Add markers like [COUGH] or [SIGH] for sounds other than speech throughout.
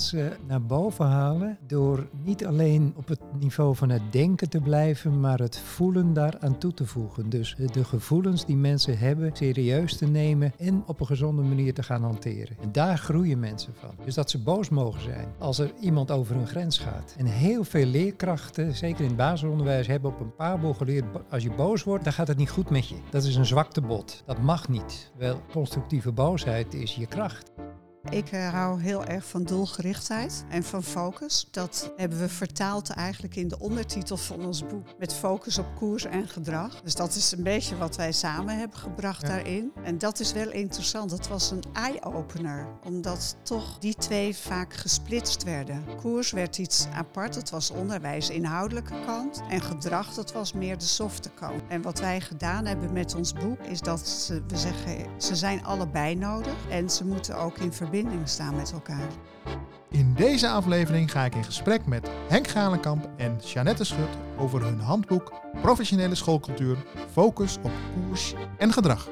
mensen naar boven halen door niet alleen op het niveau van het denken te blijven, maar het voelen daaraan toe te voegen. Dus de gevoelens die mensen hebben serieus te nemen en op een gezonde manier te gaan hanteren. En daar groeien mensen van. Dus dat ze boos mogen zijn als er iemand over hun grens gaat. En heel veel leerkrachten, zeker in het basisonderwijs, hebben op een paar geleerd, als je boos wordt, dan gaat het niet goed met je. Dat is een zwaktebod. Dat mag niet. Wel, constructieve boosheid is je kracht. Ik uh, hou heel erg van doelgerichtheid en van focus. Dat hebben we vertaald eigenlijk in de ondertitel van ons boek met focus op koers en gedrag. Dus dat is een beetje wat wij samen hebben gebracht daarin. En dat is wel interessant. Dat was een eye-opener, omdat toch die twee vaak gesplitst werden. Koers werd iets apart, dat was onderwijs inhoudelijke kant. En gedrag, dat was meer de softe kant. En wat wij gedaan hebben met ons boek is dat ze, we zeggen, ze zijn allebei nodig en ze moeten ook in verbinding verbinding staan met elkaar. In deze aflevering ga ik in gesprek met Henk Galenkamp en Jeannette Schut over hun handboek Professionele schoolcultuur, focus op koers en gedrag.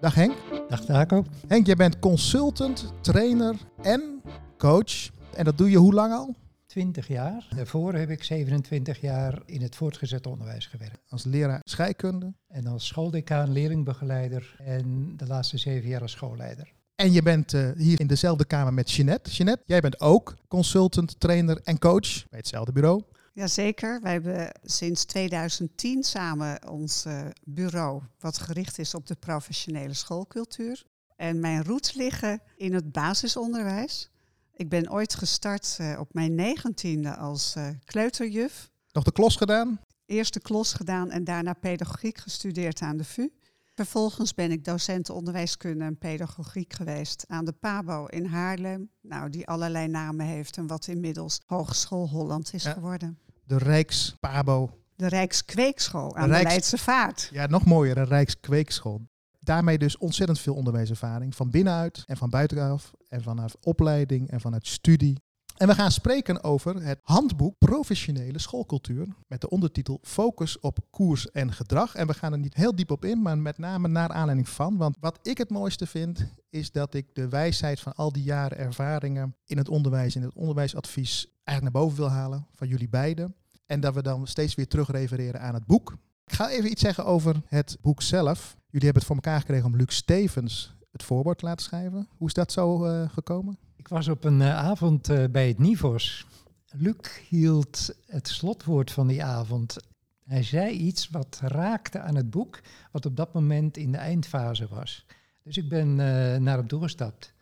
Dag Henk. Dag Taco. Henk, jij bent consultant, trainer en coach. En dat doe je hoe lang al? 20 jaar. Daarvoor heb ik 27 jaar in het voortgezet onderwijs gewerkt. Als leraar scheikunde? En als schooldecaan, leerlingbegeleider en de laatste zeven jaar als schoolleider. En je bent uh, hier in dezelfde kamer met Jeanette. Jeanette, jij bent ook consultant, trainer en coach bij hetzelfde bureau. Jazeker, wij hebben sinds 2010 samen ons uh, bureau wat gericht is op de professionele schoolcultuur. En mijn roots liggen in het basisonderwijs. Ik ben ooit gestart uh, op mijn negentiende als uh, kleuterjuf. Nog de klos gedaan? Eerst de klos gedaan en daarna pedagogiek gestudeerd aan de VU. Vervolgens ben ik docent onderwijskunde en pedagogiek geweest aan de PABO in Haarlem. Nou, die allerlei namen heeft en wat inmiddels Hogeschool Holland is geworden. De Rijks-PABO. De Rijkskweekschool aan de, Rijks... de Leidse Vaart. Ja, nog mooier, een Rijkskweekschool daarmee dus ontzettend veel onderwijservaring. Van binnenuit en van buitenaf. En vanuit opleiding en vanuit studie. En we gaan spreken over het handboek Professionele Schoolcultuur. Met de ondertitel Focus op koers en gedrag. En we gaan er niet heel diep op in, maar met name naar aanleiding van. Want wat ik het mooiste vind, is dat ik de wijsheid van al die jaren ervaringen in het onderwijs, in het onderwijsadvies, eigenlijk naar boven wil halen van jullie beiden. En dat we dan steeds weer terugrefereren aan het boek. Ik ga even iets zeggen over het boek zelf. Jullie hebben het voor elkaar gekregen om Luc Stevens het voorwoord te laten schrijven. Hoe is dat zo uh, gekomen? Ik was op een uh, avond uh, bij het Nivos. Luc hield het slotwoord van die avond. Hij zei iets wat raakte aan het boek, wat op dat moment in de eindfase was. Dus ik ben naar hem toegestapt.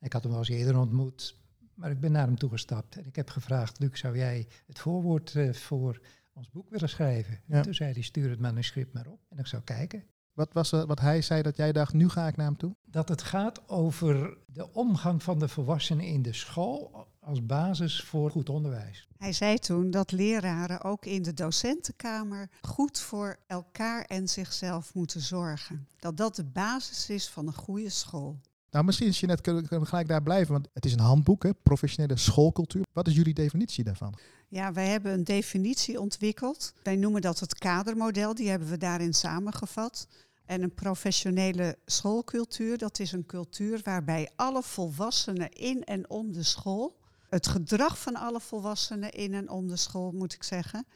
Ik had hem al eens eerder ontmoet, maar ik ben naar hem toegestapt. En ik heb gevraagd, Luc, zou jij het voorwoord voor ons boek willen schrijven? Ja. En toen zei hij, stuur het manuscript maar op en ik zou kijken. Wat was er, wat hij zei dat jij dacht, nu ga ik naar hem toe? Dat het gaat over de omgang van de volwassenen in de school als basis voor goed onderwijs. Hij zei toen dat leraren ook in de docentenkamer goed voor elkaar en zichzelf moeten zorgen. Dat dat de basis is van een goede school. Nou, misschien is je net kunnen we gelijk daar blijven, want het is een handboek, hè, professionele schoolcultuur. Wat is jullie definitie daarvan? Ja, wij hebben een definitie ontwikkeld. Wij noemen dat het kadermodel, die hebben we daarin samengevat. En een professionele schoolcultuur, dat is een cultuur waarbij alle volwassenen in en om de school, het gedrag van alle volwassenen in en om de school, moet ik zeggen,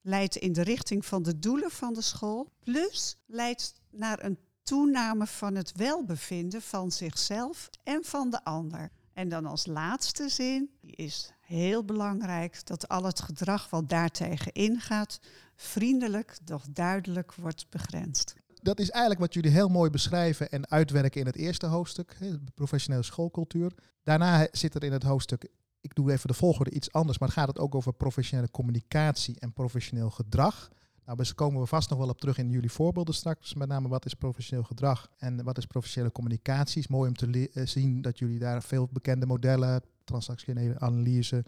leidt in de richting van de doelen van de school, plus leidt naar een toename van het welbevinden van zichzelf en van de ander. En dan als laatste zin, is heel belangrijk, dat al het gedrag wat daartegen ingaat, vriendelijk, doch duidelijk wordt begrensd dat is eigenlijk wat jullie heel mooi beschrijven en uitwerken in het eerste hoofdstuk, professionele schoolcultuur. Daarna zit er in het hoofdstuk, ik doe even de volgorde iets anders, maar gaat het ook over professionele communicatie en professioneel gedrag. Nou, daar komen we vast nog wel op terug in jullie voorbeelden straks. Met name wat is professioneel gedrag en wat is professionele communicatie. Het is mooi om te eh, zien dat jullie daar veel bekende modellen, transactionele analyse,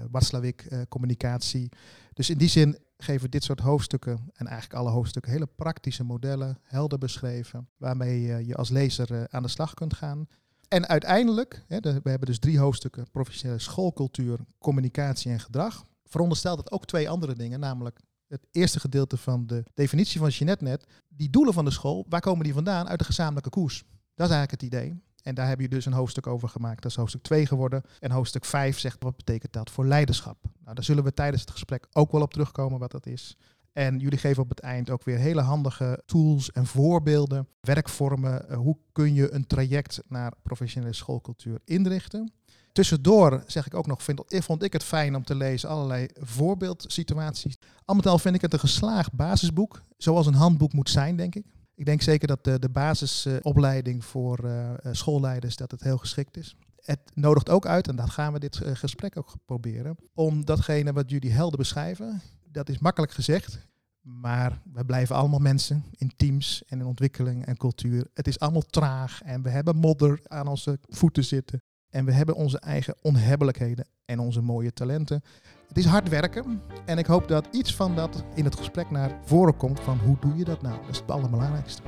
uh, communicatie. Dus in die zin geven dit soort hoofdstukken en eigenlijk alle hoofdstukken hele praktische modellen, helder beschreven, waarmee je als lezer aan de slag kunt gaan. En uiteindelijk, we hebben dus drie hoofdstukken, professionele schoolcultuur, communicatie en gedrag veronderstelt het ook twee andere dingen, namelijk het eerste gedeelte van de definitie van Jeanette net, die doelen van de school, waar komen die vandaan? Uit de gezamenlijke koers. Dat is eigenlijk het idee. En daar heb je dus een hoofdstuk over gemaakt. Dat is hoofdstuk 2 geworden. En hoofdstuk 5 zegt wat betekent dat voor leiderschap. Nou, daar zullen we tijdens het gesprek ook wel op terugkomen wat dat is. En jullie geven op het eind ook weer hele handige tools en voorbeelden, werkvormen. Eh, hoe kun je een traject naar professionele schoolcultuur inrichten? Tussendoor zeg ik ook nog, vind, vond ik het fijn om te lezen allerlei voorbeeldsituaties. Al met al vind ik het een geslaagd basisboek, zoals een handboek moet zijn, denk ik. Ik denk zeker dat de, basisopleiding voor uh, schoolleiders dat het heel geschikt is. Het nodigt ook uit, en dat gaan we dit gesprek ook proberen, om datgene wat jullie helder beschrijven, dat is makkelijk gezegd, maar we blijven allemaal mensen in teams en in ontwikkeling en cultuur. Het is allemaal traag en we hebben modder aan onze voeten zitten. En we hebben onze eigen onhebbelijkheden en onze mooie talenten. Het is hard werken en ik hoop dat iets van dat in het gesprek naar voren komt van hoe doe je dat nou? Dat is het allerbelangrijkste.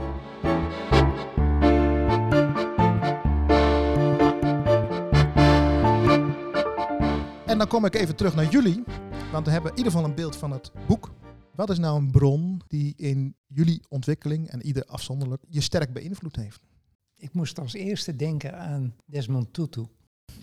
En dan kom ik even terug naar jullie, want we hebben in ieder geval een beeld van het boek. Wat is nou een bron die in jullie ontwikkeling en ieder afzonderlijk je sterk beïnvloed heeft? Ik moest als eerste denken aan Desmond Tutu.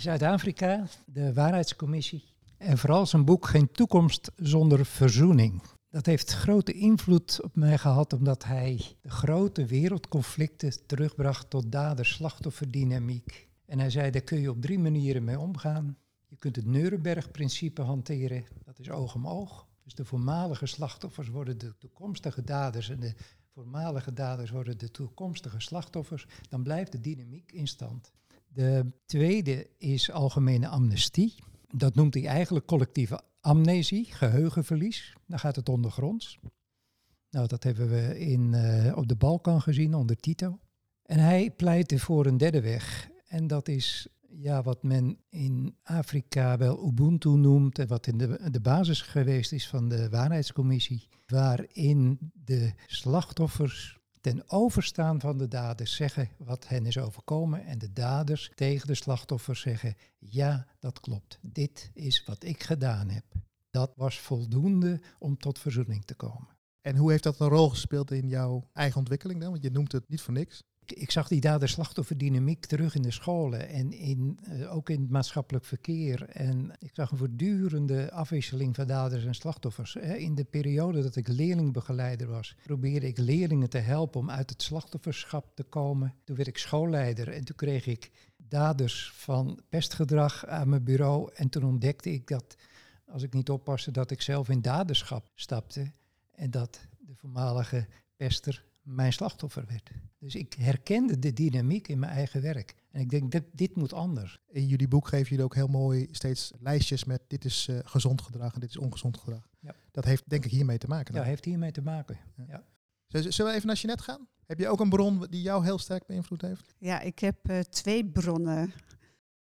Zuid-Afrika, de Waarheidscommissie en vooral zijn boek Geen toekomst zonder verzoening. Dat heeft grote invloed op mij gehad omdat hij de grote wereldconflicten terugbracht tot dader-slachtofferdynamiek. En hij zei, daar kun je op drie manieren mee omgaan. Je kunt het Nuremberg-principe hanteren, dat is oog om oog. Dus de voormalige slachtoffers worden de toekomstige daders en de voormalige daders worden de toekomstige slachtoffers. Dan blijft de dynamiek in stand. De tweede is algemene amnestie. Dat noemt hij eigenlijk collectieve amnesie, geheugenverlies. Dan gaat het ondergronds. Nou, dat hebben we in, uh, op de Balkan gezien onder Tito. En hij pleitte voor een derde weg. En dat is ja, wat men in Afrika wel Ubuntu noemt en wat in de, de basis geweest is van de waarheidscommissie, waarin de slachtoffers ten overstaan van de daders zeggen wat hen is overkomen en de daders tegen de slachtoffers zeggen ja, dat klopt, dit is wat ik gedaan heb. Dat was voldoende om tot verzoening te komen. En hoe heeft dat een rol gespeeld in jouw eigen ontwikkeling dan? Want je noemt het niet voor niks ik zag die dader-slachtofferdynamiek terug in de scholen en in, uh, ook in het maatschappelijk verkeer. En ik zag een voortdurende afwisseling van daders en slachtoffers. In de periode dat ik leerlingbegeleider was, probeerde ik leerlingen te helpen om uit het slachtofferschap te komen. Toen werd ik schoolleider en toen kreeg ik daders van pestgedrag aan mijn bureau. En toen ontdekte ik dat, als ik niet oppaste, dat ik zelf in daderschap stapte. En dat de voormalige pester mijn slachtoffer werd. Dus ik herkende de dynamiek in mijn eigen werk. En ik denk, dit, dit moet anders. In jullie boek geven jullie ook heel mooi steeds lijstjes met dit is uh, gezond gedrag en dit is ongezond gedrag. Ja. Dat heeft denk ik hiermee te maken. Ja, heeft hiermee te maken. Ja. Zullen we even naar Jeanette gaan? Heb je ook een bron die jou heel sterk beïnvloed heeft? Ja, ik heb uh, twee bronnen.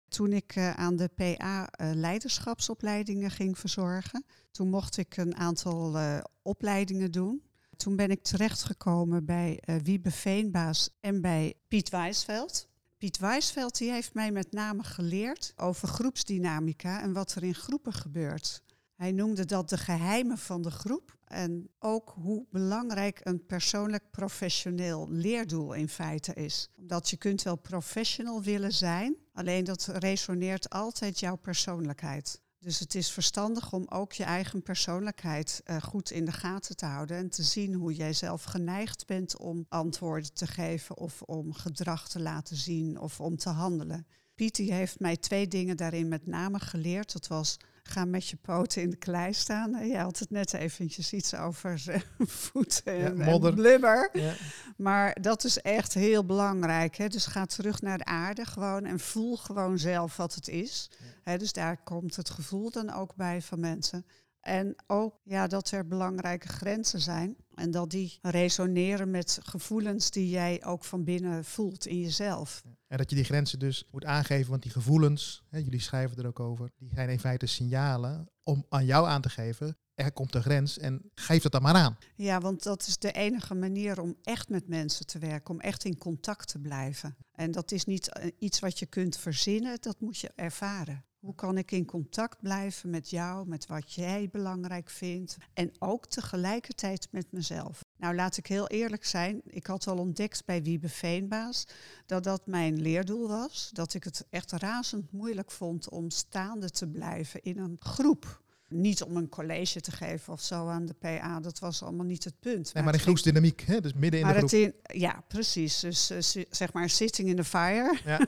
Toen ik uh, aan de PA leiderschapsopleidingen ging verzorgen, toen mocht ik een aantal opleidingen doen. Toen ben ik terechtgekomen bij uh, Wiebe Veenbaas en bij Piet Wijsveld. Piet Wijsveld die heeft mij met name geleerd over groepsdynamica en wat er in groepen gebeurt. Hij noemde dat de geheimen van de groep en ook hoe belangrijk een persoonlijk professioneel leerdoel in feite is. Omdat je kunt wel professional willen zijn, alleen dat resoneert altijd jouw persoonlijkheid. Dus het is verstandig om ook je eigen persoonlijkheid uh, goed in de gaten te houden en te zien hoe jij zelf geneigd bent om antwoorden te geven of om gedrag te laten zien of om te handelen. Pietie heeft mij twee dingen daarin met name geleerd. Dat was ga met je poten in de klei staan. Je had het net eventjes iets over [LAUGHS] voeten en, ja, en blubber. Ja. Maar dat is echt heel belangrijk. Hè? Dus ga terug naar de aarde gewoon en voel gewoon zelf wat het is. Hè? Dus daar komt het gevoel dan ook bij van mensen. En ook ja, dat er belangrijke grenzen zijn. En dat die resoneren met gevoelens die jij ook van binnen voelt in jezelf. En dat je die grenzen dus moet aangeven, want die gevoelens, hè, jullie schrijven er ook over, die zijn in feite signalen om aan jou aan te geven, er komt een grens en geef dat dan maar aan. Ja, want dat is de enige manier om echt met mensen te werken, om echt in contact te blijven. En dat is niet eh, iets wat je kunt verzinnen, dat moet je ervaren. Hoe kan ik in contact blijven met jou, met wat jij belangrijk vindt en ook tegelijkertijd met mezelf? Nou, laat ik heel eerlijk zijn. Ik had al ontdekt bij Wiebe Veenbaas dat dat mijn leerdoel was. Dat ik het echt razend moeilijk vond om staande te blijven in een groep. Niet om een college te geven of zo aan de PA, dat was allemaal niet het punt. Nee, maar in groepsdynamiek, hè? dus midden in maar de groep. In, ja, precies. Dus uh, zeg maar sitting in the fire. Ja.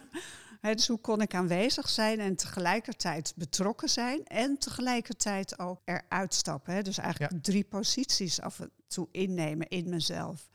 [LAUGHS] dus hoe kon ik aanwezig zijn en tegelijkertijd betrokken zijn en tegelijkertijd ook eruit stappen. Dus eigenlijk ja. drie posities af toe innemen in mezelf.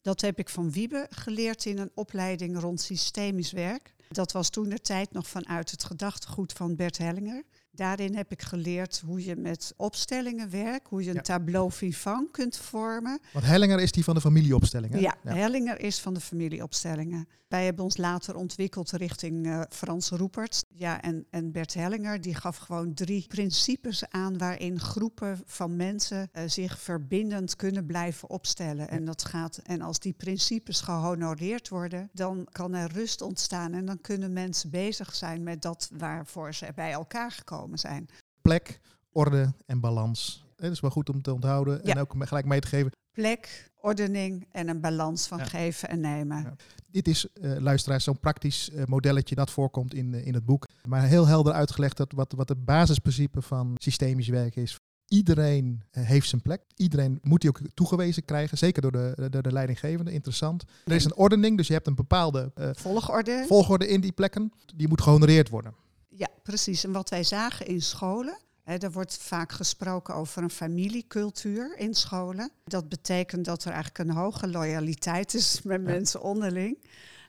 Dat heb ik van Wiebe geleerd in een opleiding rond systemisch werk. Dat was toen de tijd nog vanuit het gedachtegoed van Bert Hellinger. Daarin heb ik geleerd hoe je met opstellingen werkt, hoe je een ja. tableau vivant kunt vormen. Want Hellinger is die van de familieopstellingen? Ja, ja, Hellinger is van de familieopstellingen. Wij hebben ons later ontwikkeld richting uh, Frans Roepert. Ja, en, en Bert Hellinger die gaf gewoon drie principes aan waarin groepen van mensen uh, zich verbindend kunnen blijven opstellen. En, dat gaat, en als die principes gehonoreerd worden, dan kan er rust ontstaan en dan kunnen mensen bezig zijn met dat waarvoor ze bij elkaar gekomen zijn. Plek, orde en balans. Dat is wel goed om te onthouden ja. en ook gelijk mee te geven. Plek, ordening en een balans van ja. geven en nemen. Ja. Dit is, uh, luisteraars, zo'n praktisch uh, modelletje dat voorkomt in, uh, in het boek. Maar heel helder uitgelegd dat wat, wat de basisprincipe van systemisch werken is. Iedereen heeft zijn plek. Iedereen moet die ook toegewezen krijgen. Zeker door de, door de leidinggevende. Interessant. Er is een ordening, dus je hebt een bepaalde volgorde. volgorde in die plekken. Die moet gehonoreerd worden. Ja, precies. En wat wij zagen in scholen, He, er wordt vaak gesproken over een familiecultuur in scholen. Dat betekent dat er eigenlijk een hoge loyaliteit is met ja. mensen onderling.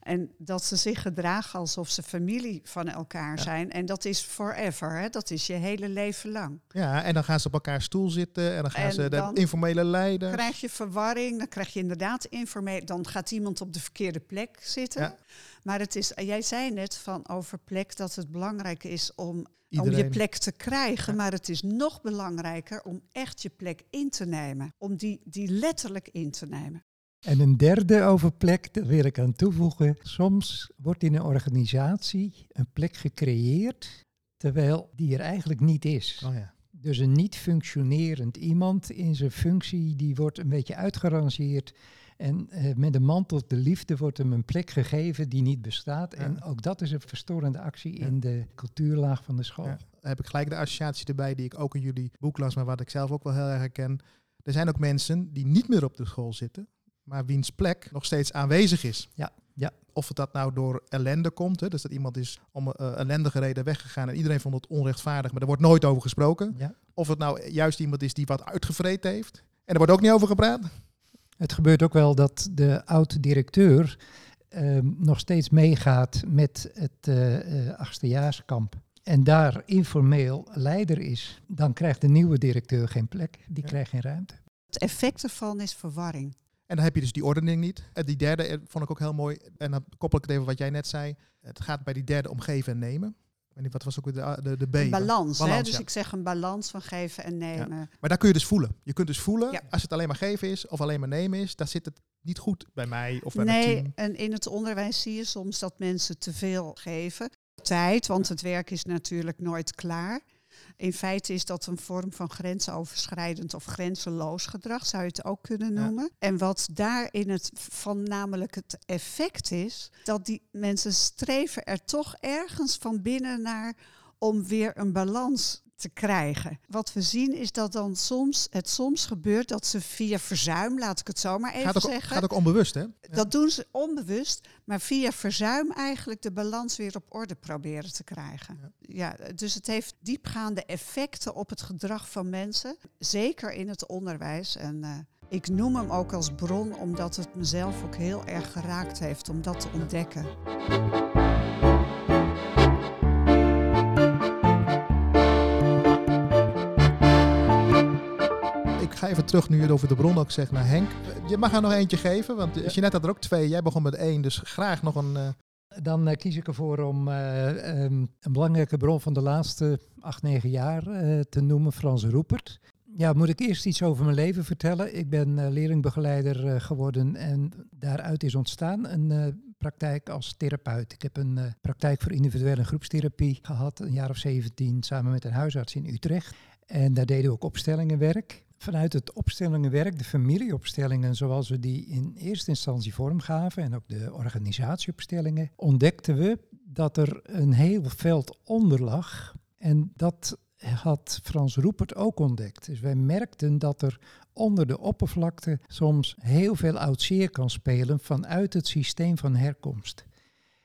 En dat ze zich gedragen alsof ze familie van elkaar ja. zijn. En dat is forever, hè? dat is je hele leven lang. Ja, en dan gaan ze op elkaar stoel zitten en dan gaan en ze de informele leiders. Dan krijg je verwarring, dan krijg je inderdaad informeel. Dan gaat iemand op de verkeerde plek zitten. Ja. Maar het is, jij zei net van over plek dat het belangrijk is om, om je plek te krijgen. Ja. Maar het is nog belangrijker om echt je plek in te nemen. Om die, die letterlijk in te nemen. En een derde over plek, daar wil ik aan toevoegen. Soms wordt in een organisatie een plek gecreëerd, terwijl die er eigenlijk niet is. Oh ja. Dus een niet functionerend iemand in zijn functie, die wordt een beetje uitgerangeerd. En uh, met de mantel de liefde wordt hem een plek gegeven die niet bestaat. Ja. En ook dat is een verstorende actie ja. in de cultuurlaag van de school. Ja. Dan heb ik gelijk de associatie erbij die ik ook in jullie boek las, maar wat ik zelf ook wel heel erg herken. Er zijn ook mensen die niet meer op de school zitten, maar wiens plek nog steeds aanwezig is. Ja, ja. Of het dat nou door ellende komt, hè, dus dat iemand is om uh, ellendige reden weggegaan en iedereen vond het onrechtvaardig, maar er wordt nooit over gesproken. Ja. Of het nou juist iemand is die wat uitgevreten heeft en er wordt ook niet over gepraat. Het gebeurt ook wel dat de oud-directeur uh, nog steeds meegaat met het uh, uh, achtstejaarskamp en daar informeel leider is, dan krijgt de nieuwe directeur geen plek, die ja. krijgt geen ruimte. Het effect ervan is verwarring. En dan heb je dus die ordening niet. En die derde vond ik ook heel mooi. En dan koppel ik het even wat jij net zei. Het gaat bij die derde om geven en nemen. Wat was ook de, de, de B? Een balans. balans hè? Dus ja. ik zeg een balans van geven en nemen. Ja. Maar daar kun je dus voelen. Je kunt dus voelen, ja. als het alleen maar geven is of alleen maar nemen is, dan zit het niet goed bij mij of bij nee, mijn team. en in het onderwijs zie je soms dat mensen te veel geven. Tijd, want het werk is natuurlijk nooit klaar. In feite is dat een vorm van grensoverschrijdend of grenzeloos gedrag, zou je het ook kunnen noemen. Ja. En wat daarin het van namelijk het effect is, dat die mensen streven er toch ergens van binnen naar om weer een balans te krijgen. Wat we zien is dat dan soms het soms gebeurt dat ze via verzuim, laat ik het zo maar even gaat ook, zeggen. Gaat ook onbewust, hè? Ja. Dat doen ze onbewust, maar via verzuim eigenlijk de balans weer op orde proberen te krijgen. Ja. ja, dus het heeft diepgaande effecten op het gedrag van mensen, zeker in het onderwijs. En uh, ik noem hem ook als bron omdat het mezelf ook heel erg geraakt heeft om dat te ontdekken. Ga even terug nu je over de bron ook zegt naar Henk. Je mag er nog eentje geven, want je net had er ook twee. Jij begon met één, dus graag nog een... Uh... Dan uh, kies ik ervoor om uh, um, een belangrijke bron van de laatste acht, negen jaar te noemen, Frans Roepert. Ja, moet ik eerst iets over mijn leven vertellen? Ik ben leerlingbegeleider geworden en daaruit is ontstaan een praktijk als therapeut. Ik heb een praktijk voor individuele groepstherapie gehad, een jaar of 17, samen met een huisarts in Utrecht. En daar deden we ook opstellingenwerk. Vanuit het opstellingenwerk, de familieopstellingen zoals we die in eerste instantie vormgaven en ook de organisatieopstellingen, ontdekten we dat er een heel veld onder lag. En dat had Frans Roepert ook ontdekt. Dus wij merkten dat er onder de oppervlakte soms heel veel oud zeer kan spelen vanuit het systeem van herkomst.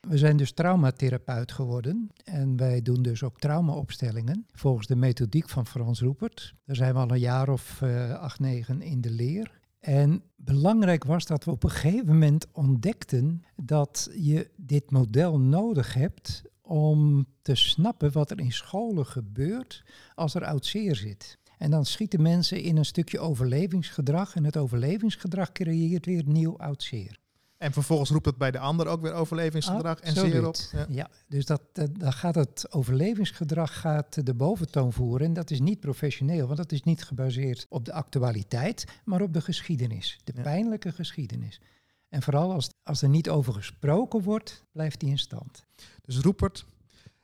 We zijn dus traumatherapeut geworden en wij doen dus ook traumaopstellingen volgens de methodiek van Frans Roepert. Daar zijn we al een jaar of uh, acht, negen in de leer. En belangrijk was dat we op een gegeven moment ontdekten dat je dit model nodig hebt om te snappen wat er in scholen gebeurt als er oud zeer zit. En dan schieten mensen in een stukje overlevingsgedrag en het overlevingsgedrag creëert weer nieuw oud zeer. En vervolgens roept het bij de ander ook weer overlevingsgedrag en zeer op. Ja, ja dus dat, dan gaat het overlevingsgedrag gaat de boventoon voeren. En dat is niet professioneel, want dat is niet gebaseerd op de actualiteit, maar op de geschiedenis. De pijnlijke geschiedenis. En vooral als, als er niet over gesproken wordt, blijft die in stand. Dus Roepert.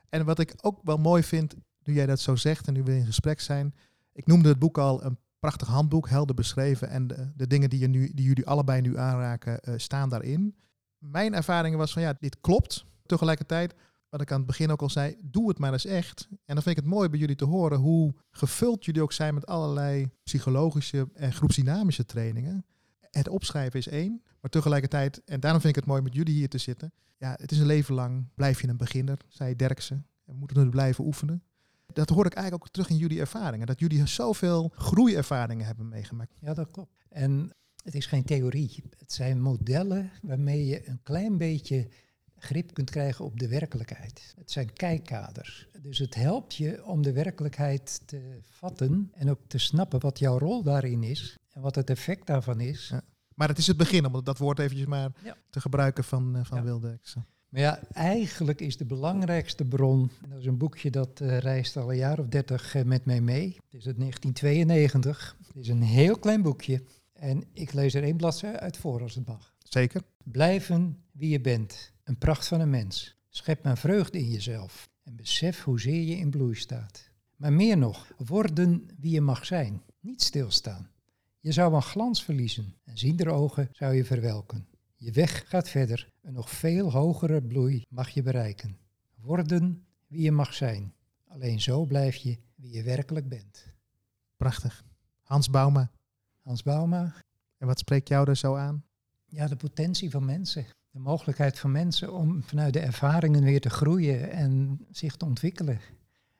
En wat ik ook wel mooi vind, nu jij dat zo zegt en nu we in gesprek zijn. Ik noemde het boek al een prachtig handboek, helder beschreven. En de, de dingen die, je nu, die jullie allebei nu aanraken, uh, staan daarin. Mijn ervaring was van ja, dit klopt. Tegelijkertijd, wat ik aan het begin ook al zei, doe het maar eens echt. En dan vind ik het mooi bij jullie te horen hoe gevuld jullie ook zijn met allerlei psychologische en groepsdynamische trainingen. Het opschrijven is één, maar tegelijkertijd, en daarom vind ik het mooi met jullie hier te zitten. Ja, het is een leven lang, blijf je een beginner, zei Derksen. We moeten het blijven oefenen dat hoor ik eigenlijk ook terug in jullie ervaringen. Dat jullie zoveel groeiervaringen hebben meegemaakt. Ja, dat klopt. En het is geen theorie. Het zijn modellen waarmee je een klein beetje grip kunt krijgen op de werkelijkheid. Het zijn kijkkaders. Dus het helpt je om de werkelijkheid te vatten en ook te snappen wat jouw rol daarin is en wat het effect daarvan is. Ja. Maar het is het begin, om dat woord eventjes maar te gebruiken van, uh, van ja. Wildex. Maar ja, eigenlijk is de belangrijkste bron, dat is een boekje dat uh, reist al een jaar of dertig uh, met mij mee. Het is uit 1992. Het is een heel klein boekje en ik lees er één bladzijde uit voor als het mag. Zeker. Blijven wie je bent, een pracht van een mens. Schep maar vreugde in jezelf en besef hoezeer je in bloei staat. Maar meer nog, worden wie je mag zijn, niet stilstaan. Je zou een glans verliezen en ziender ogen zou je verwelken. Je weg gaat verder. Een nog veel hogere bloei mag je bereiken. Worden wie je mag zijn. Alleen zo blijf je wie je werkelijk bent. Prachtig. Hans Bauma. Hans Bauma. En wat spreekt jou er zo aan? Ja, de potentie van mensen. De mogelijkheid van mensen om vanuit de ervaringen weer te groeien en zich te ontwikkelen.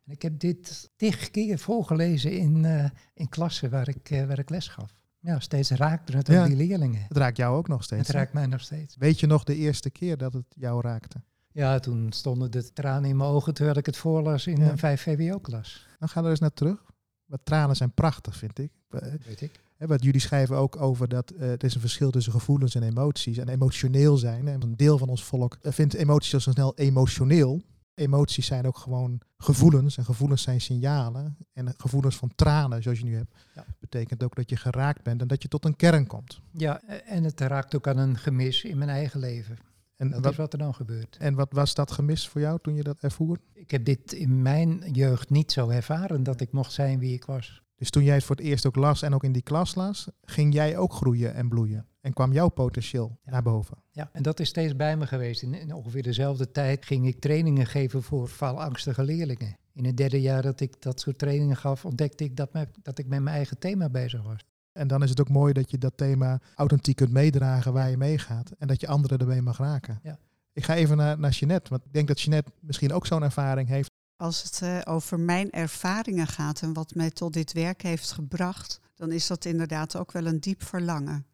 En ik heb dit tig keer voorgelezen in, uh, in klassen waar ik, uh, waar ik les gaf. Ja, steeds raakt het ja, die leerlingen. Het raakt jou ook nog steeds. Het raakt mij nog steeds. Weet je nog de eerste keer dat het jou raakte? Ja, toen stonden de tranen in mijn ogen terwijl ik het voorlas in een 5 VWO-klas. Dan gaan we er eens naar terug. Wat tranen zijn prachtig, vind ik. Weet ik. Wat jullie schrijven ook over dat uh, er is een verschil tussen gevoelens en emoties. En emotioneel zijn. En een deel van ons volk vindt emoties al zo snel emotioneel. Emoties zijn ook gewoon gevoelens en gevoelens zijn signalen. En gevoelens van tranen, zoals je nu hebt, ja. betekent ook dat je geraakt bent en dat je tot een kern komt. Ja, en het raakt ook aan een gemis in mijn eigen leven. En dat wat, is wat er dan gebeurt. En wat was dat gemis voor jou toen je dat ervoer? Ik heb dit in mijn jeugd niet zo ervaren dat ik mocht zijn wie ik was. Dus toen jij het voor het eerst ook las en ook in die klas las, ging jij ook groeien en bloeien. En kwam jouw potentieel naar boven. Ja, en dat is steeds bij me geweest. In, in, ongeveer dezelfde tijd ging ik trainingen geven voor faalangstige leerlingen. In het derde jaar dat ik dat soort trainingen gaf, ontdekte ik dat, me, dat ik met mijn eigen thema bezig was. En dan is het ook mooi dat je dat thema authentiek kunt meedragen waar je meegaat. En dat je anderen ermee mag raken. Ja. Ik ga even naar, naar Jeanette, want ik denk dat Jeanette misschien ook zo'n ervaring heeft. Als het uh, over mijn ervaringen gaat en wat mij tot dit werk heeft gebracht, dan is dat inderdaad ook wel een diep verlangen.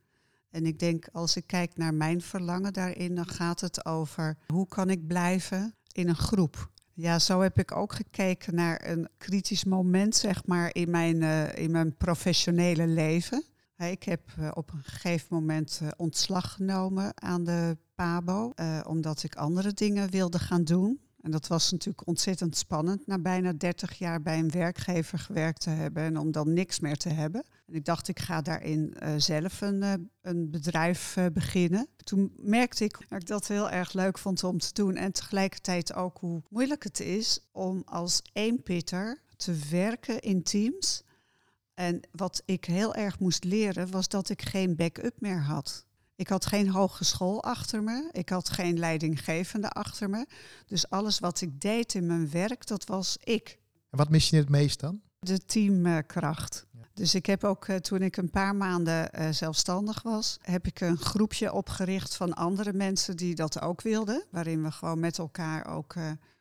En ik denk, als ik kijk naar mijn verlangen daarin, dan gaat het over hoe kan ik blijven in een groep. Ja, zo heb ik ook gekeken naar een kritisch moment, zeg maar, in mijn, uh, in mijn professionele leven. Ik heb uh, op een gegeven moment uh, ontslag genomen aan de PABO, omdat ik andere dingen wilde gaan doen. En dat was natuurlijk ontzettend spannend na bijna 30 jaar bij een werkgever gewerkt te hebben en om dan niks meer te hebben. En ik dacht, ik ga daarin uh, zelf een, uh, een bedrijf uh, beginnen. Toen merkte ik dat ik dat heel erg leuk vond om te doen en tegelijkertijd ook hoe moeilijk het is om als één pitter te werken in teams. En wat ik heel erg moest leren was dat ik geen backup meer had. Ik had geen hogeschool achter me. Ik had geen leidinggevende achter me. Dus alles wat ik deed in mijn werk, dat was ik. En wat mis je het meest dan? De teamkracht. Dus ik heb ook, toen ik een paar maanden zelfstandig was, heb ik een groepje opgericht van andere mensen die dat ook wilden. Waarin we gewoon met elkaar ook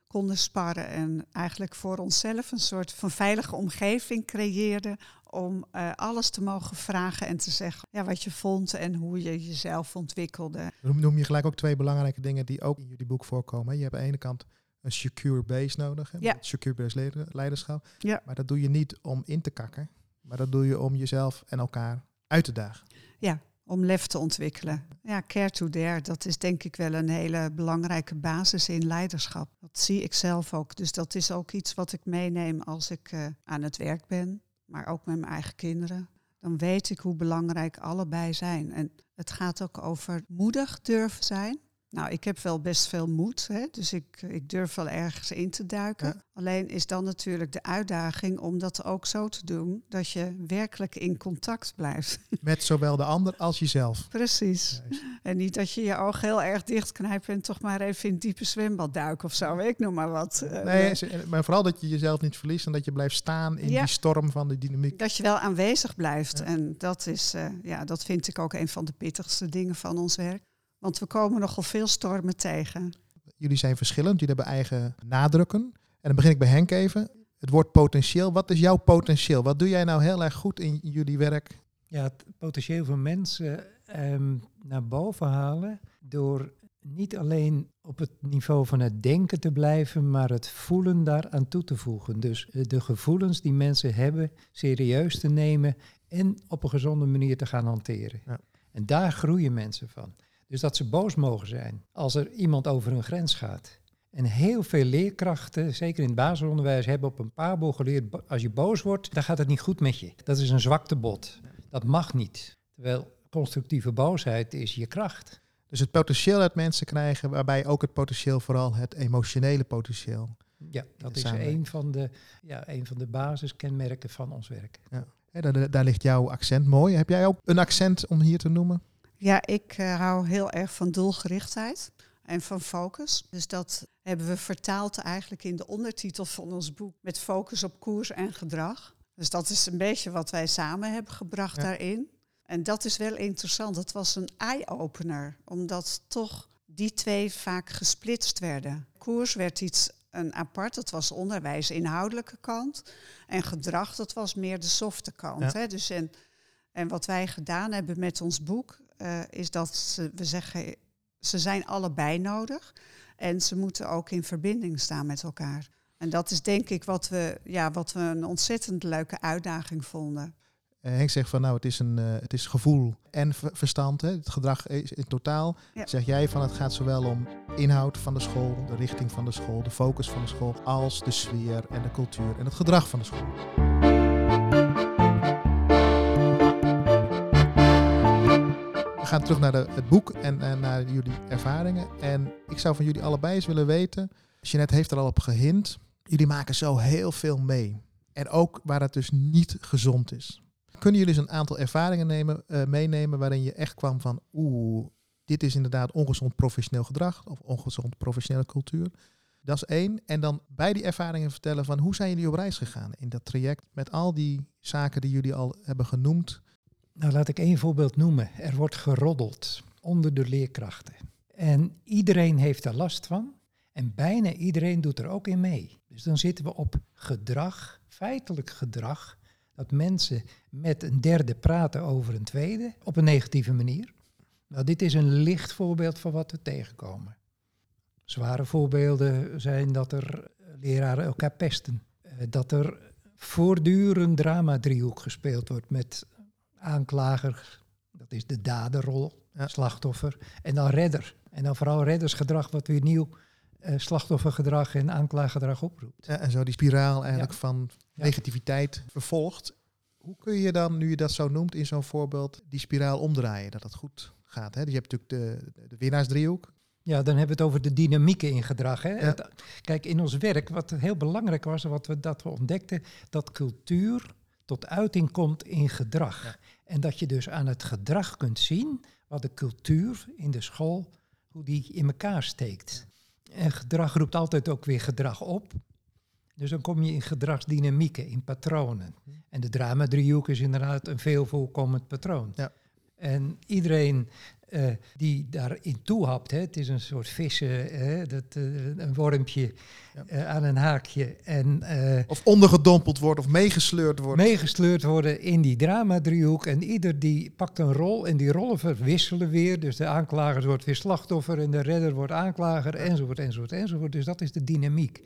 konden sparren en eigenlijk voor onszelf een soort van veilige omgeving creëerden om uh, alles te mogen vragen en te zeggen ja, wat je vond en hoe je jezelf ontwikkelde. Noem, noem je gelijk ook twee belangrijke dingen die ook in jullie boek voorkomen. Je hebt aan de ene kant een secure base nodig, hè, ja. secure base leiderschap. Ja. Maar dat doe je niet om in te kakken, maar dat doe je om jezelf en elkaar uit te dagen. Ja, om lef te ontwikkelen. Ja, care to dare, dat is denk ik wel een hele belangrijke basis in leiderschap. Dat zie ik zelf ook. Dus dat is ook iets wat ik meeneem als ik uh, aan het werk ben, maar ook met mijn eigen kinderen. Dan weet ik hoe belangrijk allebei zijn. En het gaat ook over moedig durven zijn. Nou, ik heb wel best veel moed, hè? dus ik, ik durf wel ergens in te duiken. Ja. Alleen is dan natuurlijk de uitdaging om dat ook zo te doen dat je werkelijk in contact blijft. [LAUGHS] Met zowel de ander als jezelf. Precies. Juist. En niet dat je je oog heel erg dichtknijpt en toch maar even in het diepe zwembad duikt of zo. Ik noem maar wat. Nee, maar vooral dat je jezelf niet verliest en dat je blijft staan in Ja. die storm van de dynamiek. Dat je wel aanwezig blijft. Ja. En dat is, eh, ja, dat vind ik ook een van de pittigste dingen van ons werk. Want we komen nogal veel stormen tegen. Jullie zijn verschillend, jullie hebben eigen nadrukken. En dan begin ik bij Henk even. Het woord potentieel. Wat is jouw potentieel? Wat doe jij nou heel erg goed in jullie werk? Ja, het potentieel van mensen ehm, naar boven halen door niet alleen op het niveau van het denken te blijven, maar het voelen daaraan toe te voegen. Dus eh, de gevoelens die mensen hebben serieus te nemen en op een gezonde manier te gaan hanteren. Ja. En daar groeien mensen van. Dus dat ze boos mogen zijn als er iemand over een grens gaat. En heel veel leerkrachten, zeker in het basisonderwijs, hebben op een paarboel geleerd, als je boos wordt, dan gaat het niet goed met je. Dat is een zwaktebod. Dat mag niet. Terwijl constructieve boosheid is je kracht. Dus het potentieel uit mensen krijgen, waarbij ook het potentieel, vooral het emotionele potentieel. Ja, dat is een van, de, ja, een van de basiskenmerken van ons werk. Hè, daar, daar ligt jouw accent mooi. Heb jij ook een accent om hier te noemen? Ja, ik eh, hou heel erg van doelgerichtheid en van focus. Dus dat hebben we vertaald eigenlijk in de ondertitel van ons boek met focus op koers en gedrag. Dus dat is een beetje wat wij samen hebben gebracht Ja. daarin. En dat is wel interessant. Het was een eye-opener, omdat toch die twee vaak gesplitst werden. Koers werd iets een apart, dat was onderwijs, inhoudelijke kant. En gedrag, dat was meer de softe kant. Ja. Hè? Dus en, en wat wij gedaan hebben met ons boek, eh, is dat ze, we zeggen, ze zijn allebei nodig. En ze moeten ook in verbinding staan met elkaar. En dat is denk ik wat we, ja, wat we een ontzettend leuke uitdaging vonden. Eh, Henk zegt van nou, het is, een, eh, het is gevoel en ver- verstand. Hè? Het gedrag is in totaal. Ja. Zeg jij van het gaat zowel om inhoud van de school, de richting van de school, de focus van de school, als de sfeer en de cultuur en het gedrag van de school. Gaan terug naar het boek en, en naar jullie ervaringen. En ik zou van jullie allebei eens willen weten, Jeanette heeft er al op gehind, jullie maken zo heel veel mee. En ook waar het dus niet gezond is. Kunnen jullie eens een aantal ervaringen nemen, eh, meenemen waarin je echt kwam van oeh, dit is inderdaad ongezond professioneel gedrag of ongezond professionele cultuur. Dat is één. En dan bij die ervaringen vertellen van hoe zijn jullie op reis gegaan in dat traject met al die zaken die jullie al hebben genoemd. Nou, laat ik één voorbeeld noemen. Er wordt geroddeld onder de leerkrachten. En iedereen heeft er last van. En bijna iedereen doet er ook in mee. Dus dan zitten we op gedrag, feitelijk gedrag, dat mensen met een derde praten over een tweede op een negatieve manier. Nou, dit is een licht voorbeeld van wat we tegenkomen. Zware voorbeelden zijn dat er leraren elkaar pesten. Eh, Dat er voortdurend drama-driehoek gespeeld wordt met aanklager, dat is de daderrol, Ja. slachtoffer, en dan redder. En dan vooral reddersgedrag wat weer nieuw eh, slachtoffergedrag en aanklaaggedrag oproept. Ja, en zo die spiraal eigenlijk Ja. van negativiteit vervolgt. Hoe kun je dan, nu je dat zo noemt in zo'n voorbeeld, die spiraal omdraaien, dat het goed gaat? Hè? Dus je hebt natuurlijk de, de winnaarsdriehoek. Ja, dan hebben we het over de dynamieken in gedrag. Hè? Ja. Het- kijk, in ons werk, wat heel belangrijk was, wat we, dat we ontdekten, dat cultuur tot uiting komt in gedrag. Ja. En dat je dus aan het gedrag kunt zien wat de cultuur in de school, hoe die in elkaar steekt. En gedrag roept altijd ook weer gedrag op. Dus dan kom je in gedragsdynamieken, in patronen. Hm. En de dramadriehoek is inderdaad een veel voorkomend patroon. Ja. En iedereen eh, die daarin toehapt, hè, het is een soort vissen, hè, dat, eh, een wormpje Ja. eh, aan een haakje. En Of ondergedompeld wordt of meegesleurd wordt. meegesleurd worden in die dramadriehoek. En ieder die pakt een rol en die rollen verwisselen weer. Dus de aanklager wordt weer slachtoffer en de redder wordt aanklager, enzovoort, enzovoort, enzovoort. Dus dat is de dynamiek.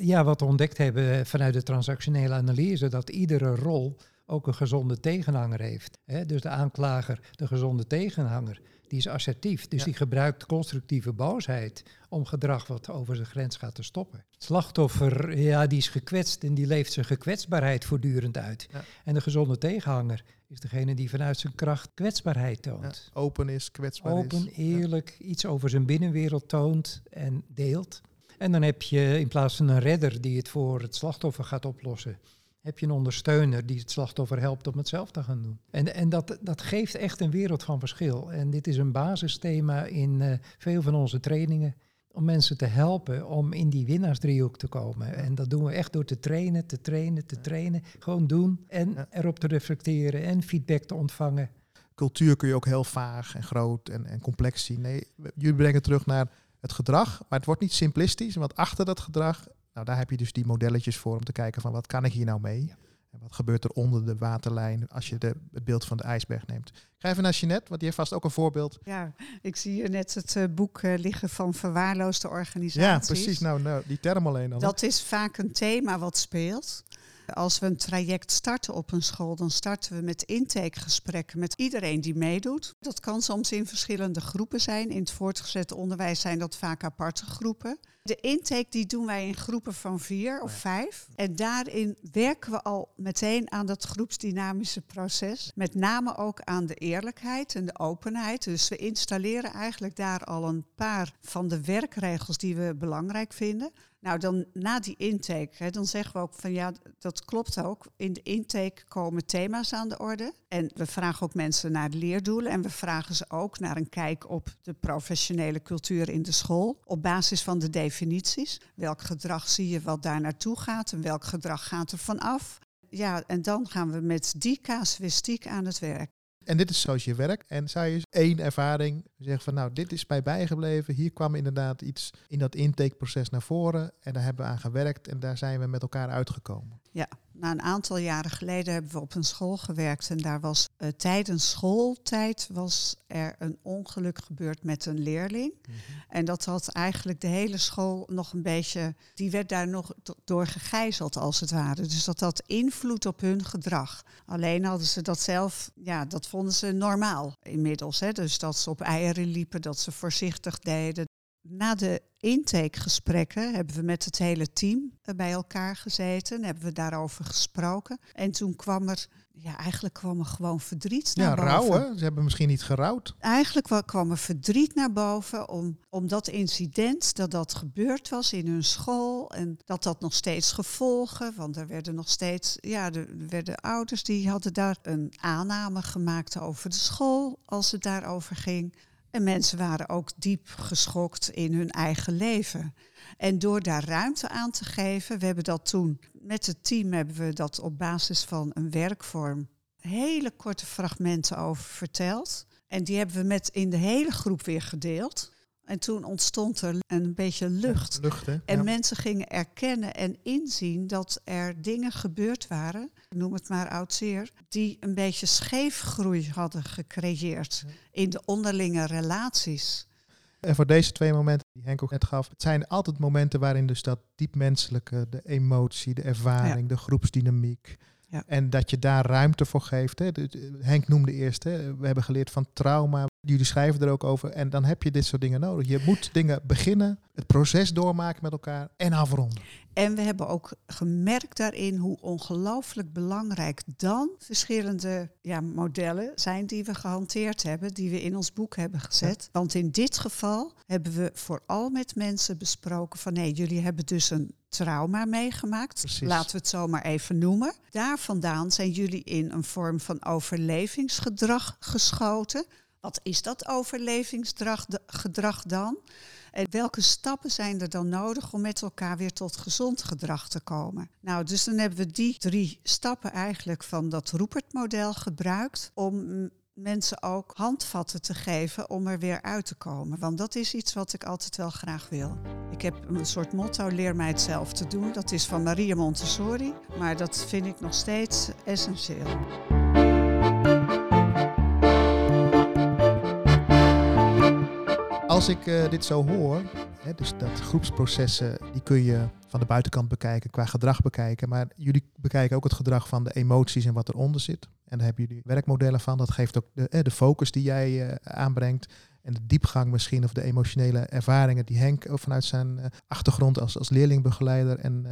Ja, wat we ontdekt hebben vanuit de transactionele analyse, dat iedere rol ook een gezonde tegenhanger heeft. Hè? Dus de aanklager, de gezonde tegenhanger, die is assertief. Dus Ja. die gebruikt constructieve boosheid om gedrag wat over zijn grens gaat te stoppen. Het slachtoffer, ja, die is gekwetst en die leeft zijn gekwetsbaarheid voortdurend uit. Ja. En de gezonde tegenhanger is degene die vanuit zijn kracht kwetsbaarheid toont. Ja, open is, kwetsbaar Open, is. eerlijk, iets over zijn binnenwereld toont en deelt. En dan heb je in plaats van een redder die het voor het slachtoffer gaat oplossen, heb je een ondersteuner die het slachtoffer helpt om het zelf te gaan doen. En, en dat, dat geeft echt een wereld van verschil. En dit is een basisthema in eh, veel van onze trainingen. Om mensen te helpen om in die winnaarsdriehoek te komen. En dat doen we echt door te trainen, te trainen, te trainen. Gewoon doen en erop te reflecteren en feedback te ontvangen. Cultuur kun je ook heel vaag en groot en, en complex zien. Nee, jullie brengen terug naar het gedrag, maar het wordt niet simplistisch. Want achter dat gedrag, nou daar heb je dus die modelletjes voor om te kijken van wat kan ik hier nou mee? Ja. En wat gebeurt er onder de waterlijn als je de, het beeld van de ijsberg neemt? Ik ga even naar Jeanette, want die heeft vast ook een voorbeeld. Ja, ik zie hier net het eh, boek eh, liggen van verwaarloosde organisaties. Ja, precies. Nou, nou die term alleen al. Dat is vaak een thema wat speelt. Als we een traject starten op een school, dan starten we met intakegesprekken met iedereen die meedoet. Dat kan soms in verschillende groepen zijn. In het voortgezet onderwijs zijn dat vaak aparte groepen. De intake die doen wij in groepen van vier of vijf. En daarin werken we al meteen aan dat groepsdynamische proces. Met name ook aan de eerlijkheid en de openheid. Dus we installeren eigenlijk daar al een paar van de werkregels die we belangrijk vinden. Nou, dan na die intake, hè, dan zeggen we ook van ja, dat klopt ook. In de intake komen thema's aan de orde. En we vragen ook mensen naar leerdoelen. En we vragen ze ook naar een kijk op de professionele cultuur in de school. Op basis van de definities. Welk gedrag zie je wat daar naartoe gaat en welk gedrag gaat er vanaf. Ja, en dan gaan we met die casuïstiek aan het werk. En dit is zoals je werkt. En zou je één ervaring zeggen van nou, dit is mij bijgebleven. Hier kwam inderdaad iets in dat intakeproces naar voren. En daar hebben we aan gewerkt en daar zijn we met elkaar uitgekomen. Ja, na een aantal jaren geleden hebben we op een school gewerkt en daar was eh, tijdens schooltijd was er een ongeluk gebeurd met een leerling. En dat had eigenlijk de hele school nog een beetje, die werd daar nog do- door gegijzeld als het ware. Dus dat had invloed op hun gedrag. Alleen hadden ze dat zelf, ja, dat vonden ze normaal inmiddels. Hè? Dus dat ze op eieren liepen, dat ze voorzichtig deden. Na de intakegesprekken hebben we met het hele team eh, bij elkaar gezeten. Hebben we daarover gesproken. En toen kwam er, ja, eigenlijk kwam er gewoon verdriet Ja, naar boven. rouwen. Ze hebben misschien niet gerouwd. Eigenlijk wa- kwam er verdriet naar boven om, om dat incident, dat dat gebeurd was in hun school. En dat dat nog steeds gevolgen, want er werden nog steeds, ja, er werden ouders die hadden daar een aanname gemaakt over de school als het daarover ging. En mensen waren ook diep geschokt in hun eigen leven. En door daar ruimte aan te geven, we hebben dat toen met het team hebben we dat op basis van een werkvorm hele korte fragmenten over verteld. En die hebben we met in de hele groep weer gedeeld. En toen ontstond er een beetje lucht. Lucht, hè? En Ja. mensen gingen erkennen en inzien dat er dingen gebeurd waren, noem het maar oud zeer, die een beetje scheefgroei hadden gecreëerd in de onderlinge relaties. En voor deze twee momenten die Henk ook net gaf, het zijn altijd momenten waarin dus dat diep menselijke, de emotie, de ervaring, de groepsdynamiek. Ja. En dat je daar ruimte voor geeft. Hè. Henk noemde eerst, hè, we hebben geleerd van trauma. Jullie schrijven er ook over. En dan heb je dit soort dingen nodig. Je moet dingen beginnen, het proces doormaken met elkaar en afronden. En we hebben ook gemerkt daarin hoe ongelooflijk belangrijk dan verschillende ja, modellen zijn die we gehanteerd hebben, die we in ons boek hebben gezet. Want in dit geval hebben we vooral met mensen besproken van nee, jullie hebben dus een trauma meegemaakt. Precies. Laten we het zo maar even noemen. Daar vandaan zijn jullie in een vorm van overlevingsgedrag geschoten. Wat is dat overlevingsgedrag gedrag dan? En welke stappen zijn er dan nodig om met elkaar weer tot gezond gedrag te komen? Nou, dus dan hebben we die drie stappen eigenlijk van dat Roepert-model gebruikt om mensen ook handvatten te geven om er weer uit te komen. Want dat is iets wat ik altijd wel graag wil. Ik heb een soort motto, leer mij het zelf te doen. Dat is van Maria Montessori, maar dat vind ik nog steeds essentieel. Als ik uh, dit zo hoor, hè, dus dat groepsprocessen, die kun je van de buitenkant bekijken, qua gedrag bekijken. Maar jullie bekijken ook het gedrag van de emoties en wat eronder zit. En daar hebben jullie werkmodellen van. Dat geeft ook de, eh, de focus die jij uh, aanbrengt. En de diepgang misschien, of de emotionele ervaringen die Henk vanuit zijn achtergrond als, als leerlingbegeleider en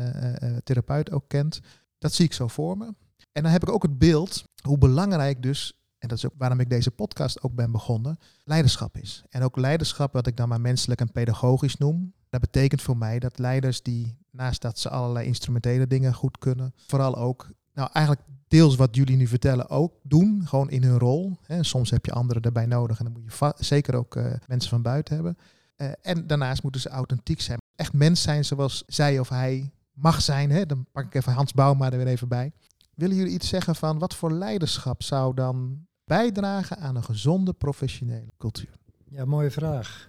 therapeut ook kent. Dat zie ik zo voor me. En dan heb ik ook het beeld hoe belangrijk dus en dat is ook waarom ik deze podcast ook ben begonnen, leiderschap is. En ook leiderschap, wat ik dan maar menselijk en pedagogisch noem. Dat betekent voor mij dat leiders die, naast dat ze allerlei instrumentele dingen goed kunnen, vooral ook, nou eigenlijk deels wat jullie nu vertellen ook doen, gewoon in hun rol. Soms heb je anderen erbij nodig en dan moet je zeker ook uh, mensen van buiten hebben. Uh, en daarnaast moeten ze authentiek zijn. Echt mens zijn zoals zij of hij mag zijn. Hè. Dan pak ik even Hans Bouma er weer even bij. Willen jullie iets zeggen van wat voor leiderschap zou dan bijdragen aan een gezonde professionele cultuur? Ja, mooie vraag.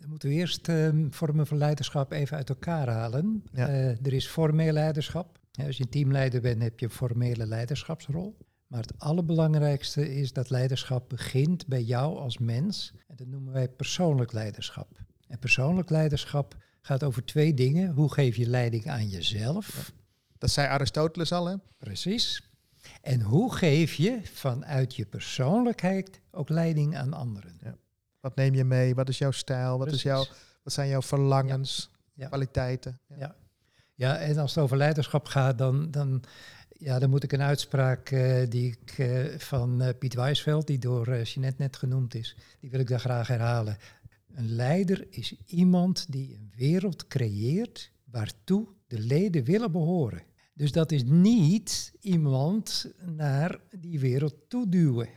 Dan moeten we eerst uh, vormen van leiderschap even uit elkaar halen. Ja. Uh, er is formeel leiderschap. Ja, als je teamleider bent, heb je een formele leiderschapsrol. Maar het allerbelangrijkste is dat leiderschap begint bij jou als mens. En dat noemen wij persoonlijk leiderschap. En persoonlijk leiderschap gaat over twee dingen. Hoe geef je leiding aan jezelf? Dat zei Aristoteles al, hè? Precies. En hoe geef je vanuit je persoonlijkheid ook leiding aan anderen? Ja. Wat neem je mee? Wat is jouw stijl? Wat, is jouw, wat zijn jouw verlangens, Ja. kwaliteiten? Ja. Ja. ja, en als het over leiderschap gaat, dan, dan, ja, dan moet ik een uitspraak uh, die ik uh, van uh, Piet Wijsveld, die door uh, Jeanette net genoemd is, die wil ik daar graag herhalen. Een leider is iemand die een wereld creëert waartoe de leden willen behoren. Dus dat is niet iemand naar die wereld toeduwen.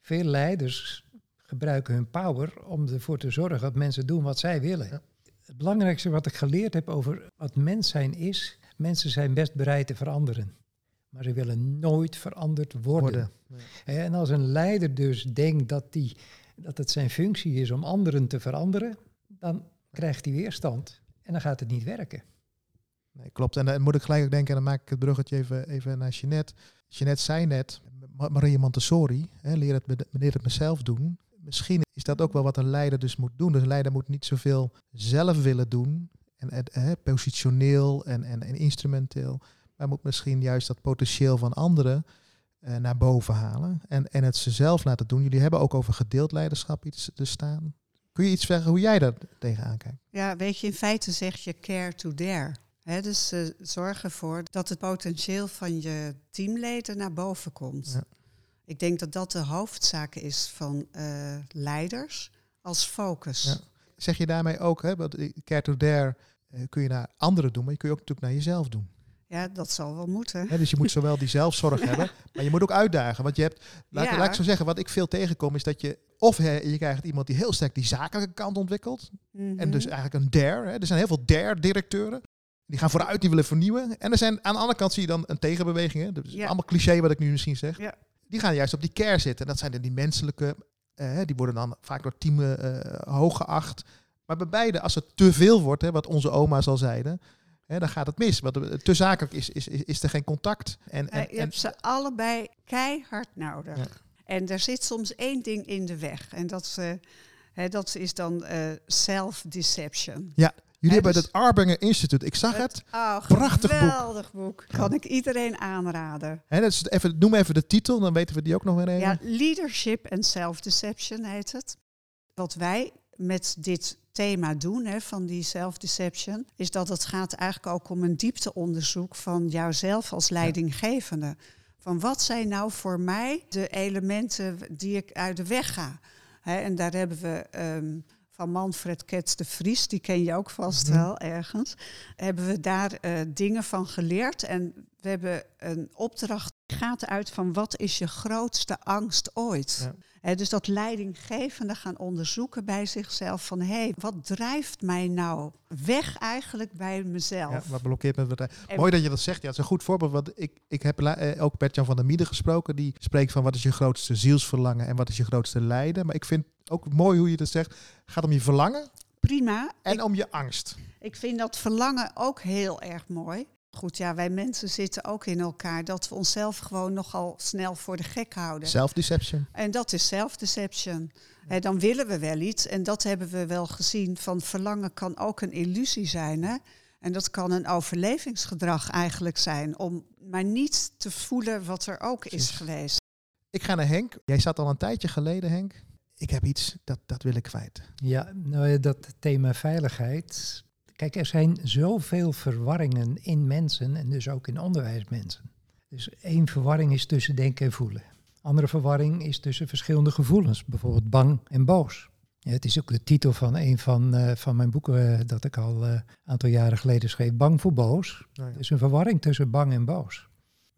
Veel leiders gebruiken hun power om ervoor te zorgen dat mensen doen wat zij willen. Ja. Het belangrijkste wat ik geleerd heb over wat mens zijn is, mensen zijn best bereid te veranderen. Maar ze willen nooit veranderd worden. En als een leider dus denkt dat, die, dat het zijn functie is om anderen te veranderen, dan krijgt hij weerstand en dan gaat het niet werken. Nee, klopt. En dan moet ik gelijk ook denken, en dan maak ik het bruggetje even, even naar Jeanette. Jeanette zei net, Maria Montessori, hè, leer, het, het mezelf doen. Misschien is dat ook wel wat een leider dus moet doen. Dus een leider moet niet zoveel zelf willen doen, en, en positioneel en, en, en, instrumenteel, maar moet misschien juist dat potentieel van anderen uh, naar boven halen en, en het ze zelf laten doen. Jullie hebben ook over gedeeld leiderschap iets te staan. Kun je iets zeggen hoe jij daar tegenaan kijkt? Ja, weet je, in feite zeg je care to dare. He, dus uh, zorg ervoor dat het potentieel van je teamleden naar boven komt. Ja. Ik denk dat dat de hoofdzaak is van uh, leiders als focus. Ja. Zeg je daarmee ook, hè, want care to dare uh, kun je naar anderen doen, maar je kun je ook natuurlijk naar jezelf doen. Ja, dat zal wel moeten. He, dus je moet zowel die zelfzorg [LAUGHS] hebben, maar je moet ook uitdagen. Want je hebt, laat, ja. laat ik zo zeggen, wat ik veel tegenkom is dat je of he, je krijgt iemand die heel sterk die zakelijke kant ontwikkelt. Mm -hmm. En dus eigenlijk een dare. Er zijn heel veel dare-directeuren. Die gaan vooruit, die willen vernieuwen. En er zijn aan de andere kant zie je dan een tegenbeweging. Hè? Dat is ja. allemaal cliché wat ik nu misschien zeg. Ja. Die gaan juist op die care zitten. En dat zijn dan die menselijke, uh, die worden dan vaak door teamen uh, hoog geacht. Maar bij beide, als het te veel wordt, hè, wat onze oma's al zeiden, hè, dan gaat het mis. Want te zakelijk is, is, is, is er geen contact. En, en, je hebt ze allebei keihard nodig. Ja. En er zit soms één ding in de weg. En dat, uh, hè, dat is dan self-deception. Ja, Jullie hebben dus- het Arbinger Instituut. Ik zag het. Oh, Prachtig boek. geweldig boek. Kan ik iedereen aanraden. Hè, dat is even, noem even de titel, dan weten we die ook nog weer even. Ja, Leadership and Self-Deception heet het. Wat wij met dit thema doen, hè, van die self-deception, is dat het gaat eigenlijk ook om een diepteonderzoek van jouzelf als leidinggevende. Van wat zijn nou voor mij de elementen die ik uit de weg ga? En daar hebben we ehm, van Manfred Kets de Vries, die ken je ook vast Mhm. wel ergens, hebben we daar eh, dingen van geleerd. En we hebben een opdracht, die gaat uit van wat is je grootste angst ooit? Ja. Hè, dus dat leidinggevende gaan onderzoeken bij zichzelf van hé, hey, wat drijft mij nou weg eigenlijk bij mezelf? Ja, wat blokkeert bedrijf. En- Mooi dat je dat zegt. Ja, het is een goed voorbeeld. Want ik, ik heb eh, ook Bert-Jan van der Miede gesproken. Die spreekt van wat is je grootste zielsverlangen en wat is je grootste lijden. Maar ik vind ook mooi hoe je dat zegt. Gaat om je verlangen Prima. en Ik, om je angst. ik vind dat verlangen ook heel erg mooi. Goed, ja, wij mensen zitten ook in elkaar dat we onszelf gewoon nogal snel voor de gek houden. Self-deception. En dat is self-deception. Hè, dan willen we wel iets. En dat hebben we wel gezien. Van verlangen kan ook een illusie zijn. Hè? En dat kan een overlevingsgedrag eigenlijk zijn. Om maar niet te voelen wat er ook is geweest. Ik ga naar Henk. Jij zat al een tijdje geleden, Henk. Ik heb iets, dat, dat wil ik kwijt. Ja, nou ja, dat thema veiligheid. Kijk, er zijn zoveel verwarringen in mensen en dus ook in onderwijsmensen. Dus één verwarring is tussen denken en voelen. Andere verwarring is tussen verschillende gevoelens, bijvoorbeeld bang en boos. Ja, het is ook de titel van een van, eh, van mijn boeken eh, dat ik al een aantal jaren geleden schreef, Bang voor boos. Nou ja. Dus een verwarring tussen bang en boos.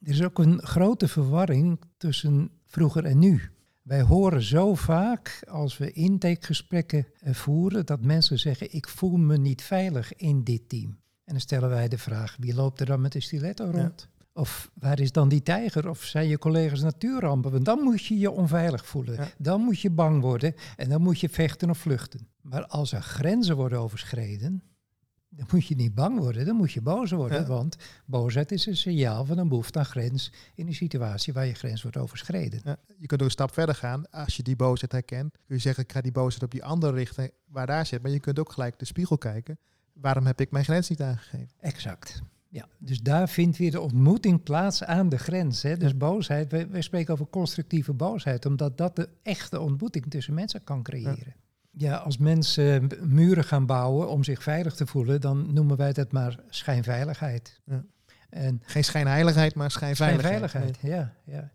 Er is ook een grote verwarring tussen vroeger en nu. Wij horen zo vaak als we intakegesprekken eh, voeren dat mensen zeggen: Ik voel me niet veilig in dit team. En dan stellen wij de vraag: wie loopt er dan met de stiletto rond? Of waar is dan die tijger? Of zijn je collega's natuurrampen? Want dan moet je je onveilig voelen. Ja. Dan moet je bang worden en dan moet je vechten of vluchten. Maar als er grenzen worden overschreden, dan moet je niet bang worden, dan moet je boos worden. Ja. Want boosheid is een signaal van een behoefte aan grens in een situatie waar je grens wordt overschreden. Ja, je kunt ook een stap verder gaan. Als je die boosheid herkent, kun je zeggen, ik ga die boosheid op die andere richten waar daar zit. Maar je kunt ook gelijk de spiegel kijken. Waarom heb ik mijn grens niet aangegeven? Exact. Ja, dus daar vindt weer de ontmoeting plaats aan de grens. Hè? Dus boosheid, wij, wij spreken over constructieve boosheid, omdat dat de echte ontmoeting tussen mensen kan creëren. Ja, als mensen muren gaan bouwen om zich veilig te voelen, dan noemen wij dat maar schijnveiligheid. Ja. En Geen schijnheiligheid, maar schijnveiligheid. Schijnveiligheid, ja, ja.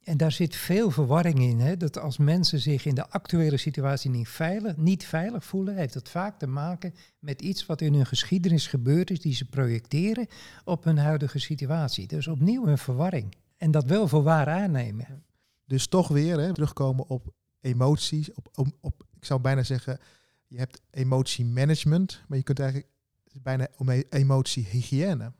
En daar zit veel verwarring in. Hè? Dat als mensen zich in de actuele situatie niet veilig, niet veilig voelen, heeft dat vaak te maken met iets wat in hun geschiedenis gebeurd is, die ze projecteren op hun huidige situatie. Dus opnieuw een verwarring. En dat wel voor waar aannemen. Dus toch weer hè, terugkomen op emoties. Op, op, op, ik zou bijna zeggen, je hebt emotiemanagement, maar je kunt eigenlijk bijna om e- emotiehygiëne.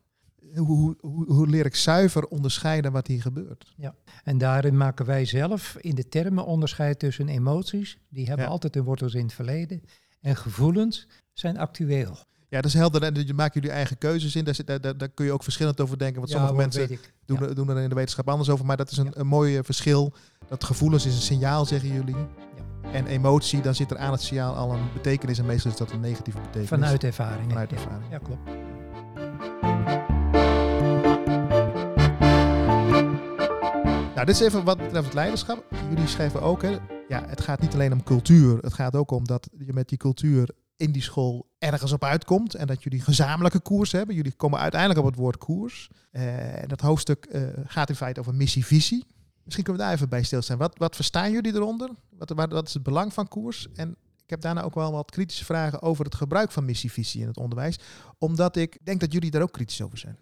Hoe, hoe, hoe, leer ik zuiver onderscheiden wat hier gebeurt? En daarin maken wij zelf in de termen onderscheid tussen emoties, die hebben Ja. altijd hun wortels in het verleden, en gevoelens zijn actueel. Ja, dat is helder. En je maakt jullie eigen keuzes in. Daar, zit- daar, daar, kun je ook verschillend over denken. Want sommige mensen doen, Ja. er, doen er in de wetenschap anders over. Maar dat is een, een mooi verschil. Dat gevoelens is een signaal, zeggen jullie. En emotie, dan zit er aan het signaal al een betekenis. En meestal is dat een negatieve betekenis. Vanuit ervaring. Vanuit ja. ervaring. Ja, klopt. Nou, dit is even wat betreft het leiderschap. Jullie schrijven ook, hè, ja, het gaat niet alleen om cultuur. Het gaat ook om dat je met die cultuur in die school ergens op uitkomt. En dat jullie gezamenlijke koers hebben. Jullie komen uiteindelijk op het woord koers. Eh, dat hoofdstuk eh, gaat in feite over missie-visie. Misschien kunnen we daar even bij stilstaan. Wat, wat verstaan jullie eronder? Wat, wat, is het belang van koers? En ik heb daarna ook wel wat kritische vragen over het gebruik van missie-visie in het onderwijs. Omdat ik denk dat jullie daar ook kritisch over zijn.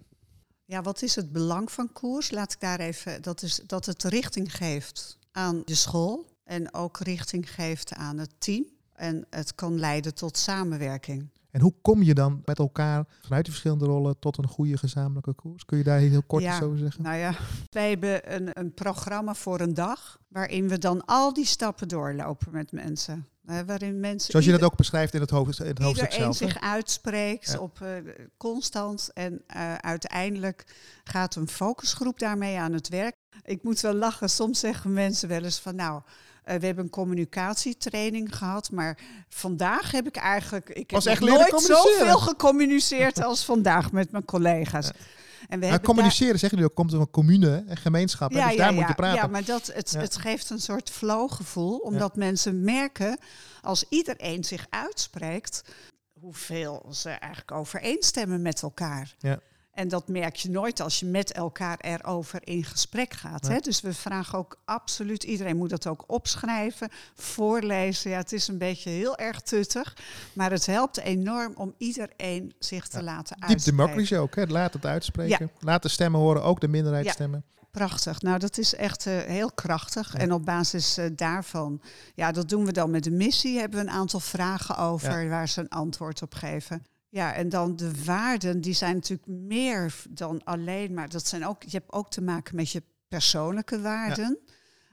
Ja, wat is het belang van koers? Laat ik daar even, dat is dat het richting geeft aan de school en ook richting geeft aan het team. En het kan leiden tot samenwerking. En hoe kom je dan met elkaar vanuit die verschillende rollen tot een goede gezamenlijke koers? Kun je daar heel kort Ja, iets over zeggen? Nou ja, [LAUGHS] wij hebben een, een programma voor een dag waarin we dan al die stappen doorlopen met mensen. Hè, waarin mensen Zoals je dat ook beschrijft in het, hoofd, in het hoofdstuk zelf. zich uitspreekt Ja. op eh, constant en eh, uiteindelijk gaat een focusgroep daarmee aan het werk. ik moet wel lachen. Soms zeggen mensen wel eens van nou, eh, we hebben een communicatietraining gehad, maar vandaag heb ik eigenlijk ik Was heb echt nooit zoveel gecommuniceerd als vandaag met mijn collega's. En we communiceren, zeggen jullie ook, komt van commune en gemeenschap. hè, dus daar moet je praten. Ja, maar dat, het, Ja. het geeft een soort flow-gevoel, omdat mensen merken als iedereen zich uitspreekt, hoeveel ze eigenlijk overeenstemmen met elkaar. Ja. En dat merk je nooit als je met elkaar erover in gesprek gaat. Ja. Hè? Dus we vragen ook absoluut, iedereen moet dat ook opschrijven, voorlezen. Ja, het is een beetje heel erg tuttig, maar het helpt enorm om iedereen zich te laten uitspreken. democracy ook, hè? laat het uitspreken. Laat de stemmen horen, ook de minderheidsstemmen. Prachtig. Nou, dat is echt eh, heel krachtig. En op basis eh, daarvan, ja, dat doen we dan met de missie. Hebben we een aantal vragen over waar ze een antwoord op geven. Ja, en dan de waarden, die zijn natuurlijk meer dan alleen maar. Dat zijn ook, je hebt ook te maken met je persoonlijke waarden.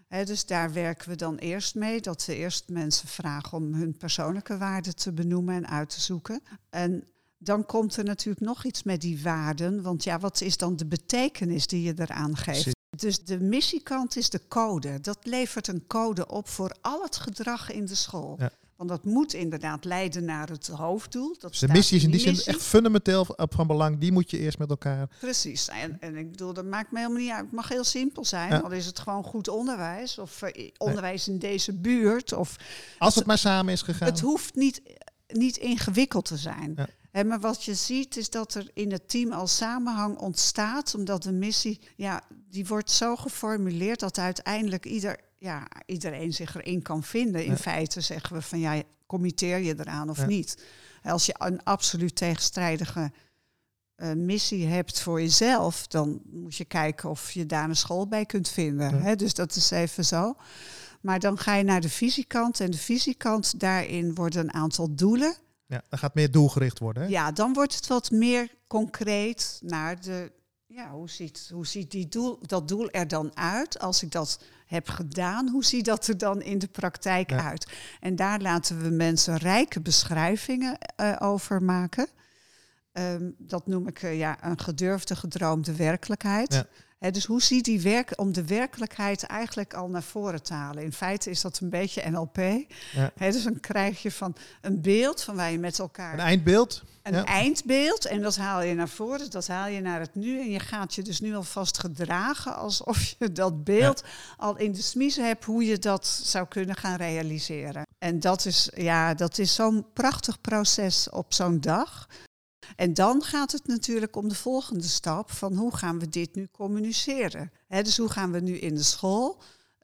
Dus daar werken we dan eerst mee. Dat we eerst mensen vragen om hun persoonlijke waarden te benoemen en uit te zoeken. En dan komt er natuurlijk nog iets met die waarden. Want ja, wat is dan de betekenis die je eraan geeft? Dus de missiekant is de code. Dat levert een code op voor al het gedrag in de school. Ja. Want dat moet inderdaad leiden naar het hoofddoel. Dat de missie is in die zin echt fundamenteel van belang. Die moet je eerst met elkaar. Precies. En, en ik bedoel, dat maakt me helemaal niet uit. Het mag heel simpel zijn. Ja. Al is het gewoon goed onderwijs. Of eh, onderwijs in deze buurt. Of Als het maar samen is gegaan. Het hoeft niet, niet ingewikkeld te zijn. Ja. Maar wat je ziet is dat er in het team al samenhang ontstaat, omdat de missie, ja, die wordt zo geformuleerd dat uiteindelijk ieder, ja, iedereen zich erin kan vinden. In Ja. feite zeggen we van ja, committeer je eraan of Ja. niet. Als je een absoluut tegenstrijdige eh, missie hebt voor jezelf, dan moet je kijken of je daar een school bij kunt vinden. Ja. Hè? Dus dat is even zo. Maar dan ga je naar de visiekant. En de visiekant, daarin worden een aantal doelen. Ja, dan gaat meer doelgericht worden. Hè? Ja, dan wordt het wat meer concreet naar de. Ja, hoe ziet, hoe ziet die doel, dat doel er dan uit? Als ik dat heb gedaan, hoe ziet dat er dan in de praktijk Ja. uit? En daar laten we mensen rijke beschrijvingen eh, over maken. Ehm, dat noem ik eh, ja, een gedurfde, gedroomde werkelijkheid. Ja. Dus hoe ziet die werk om de werkelijkheid eigenlijk al naar voren te halen? In feite is dat een beetje NLP. Ja. Dus dan krijg je van een beeld van waar je met elkaar Een eindbeeld. een Ja. eindbeeld en dat haal je naar voren, dat haal je naar het nu en je gaat je dus nu alvast gedragen alsof je dat beeld al in de smies hebt hoe je dat zou kunnen gaan realiseren. En dat is, ja, dat is zo'n prachtig proces op zo'n dag. En dan gaat het natuurlijk om de volgende stap van hoe gaan we dit nu communiceren. Dus hoe gaan we nu in de school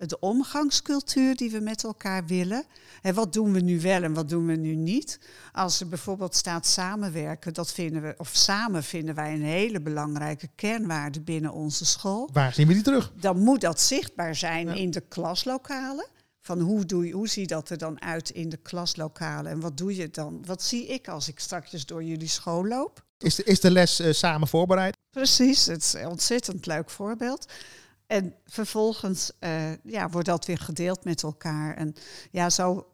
de omgangscultuur die we met elkaar willen. En wat doen we nu wel en wat doen we nu niet? Als er bijvoorbeeld staat samenwerken, dat vinden we, of samen vinden wij een hele belangrijke kernwaarde binnen onze school. Waar zien we die terug? Dan moet dat zichtbaar zijn Ja. in de klaslokalen. Van hoe, doe je, hoe ziet dat er dan uit in de klaslokalen? En wat doe je dan? Wat zie ik als ik straks door jullie school loop? Is de, is de les eh, samen voorbereid? Precies, het is een ontzettend leuk voorbeeld. En vervolgens eh, ja, wordt dat weer gedeeld met elkaar. En ja, zo,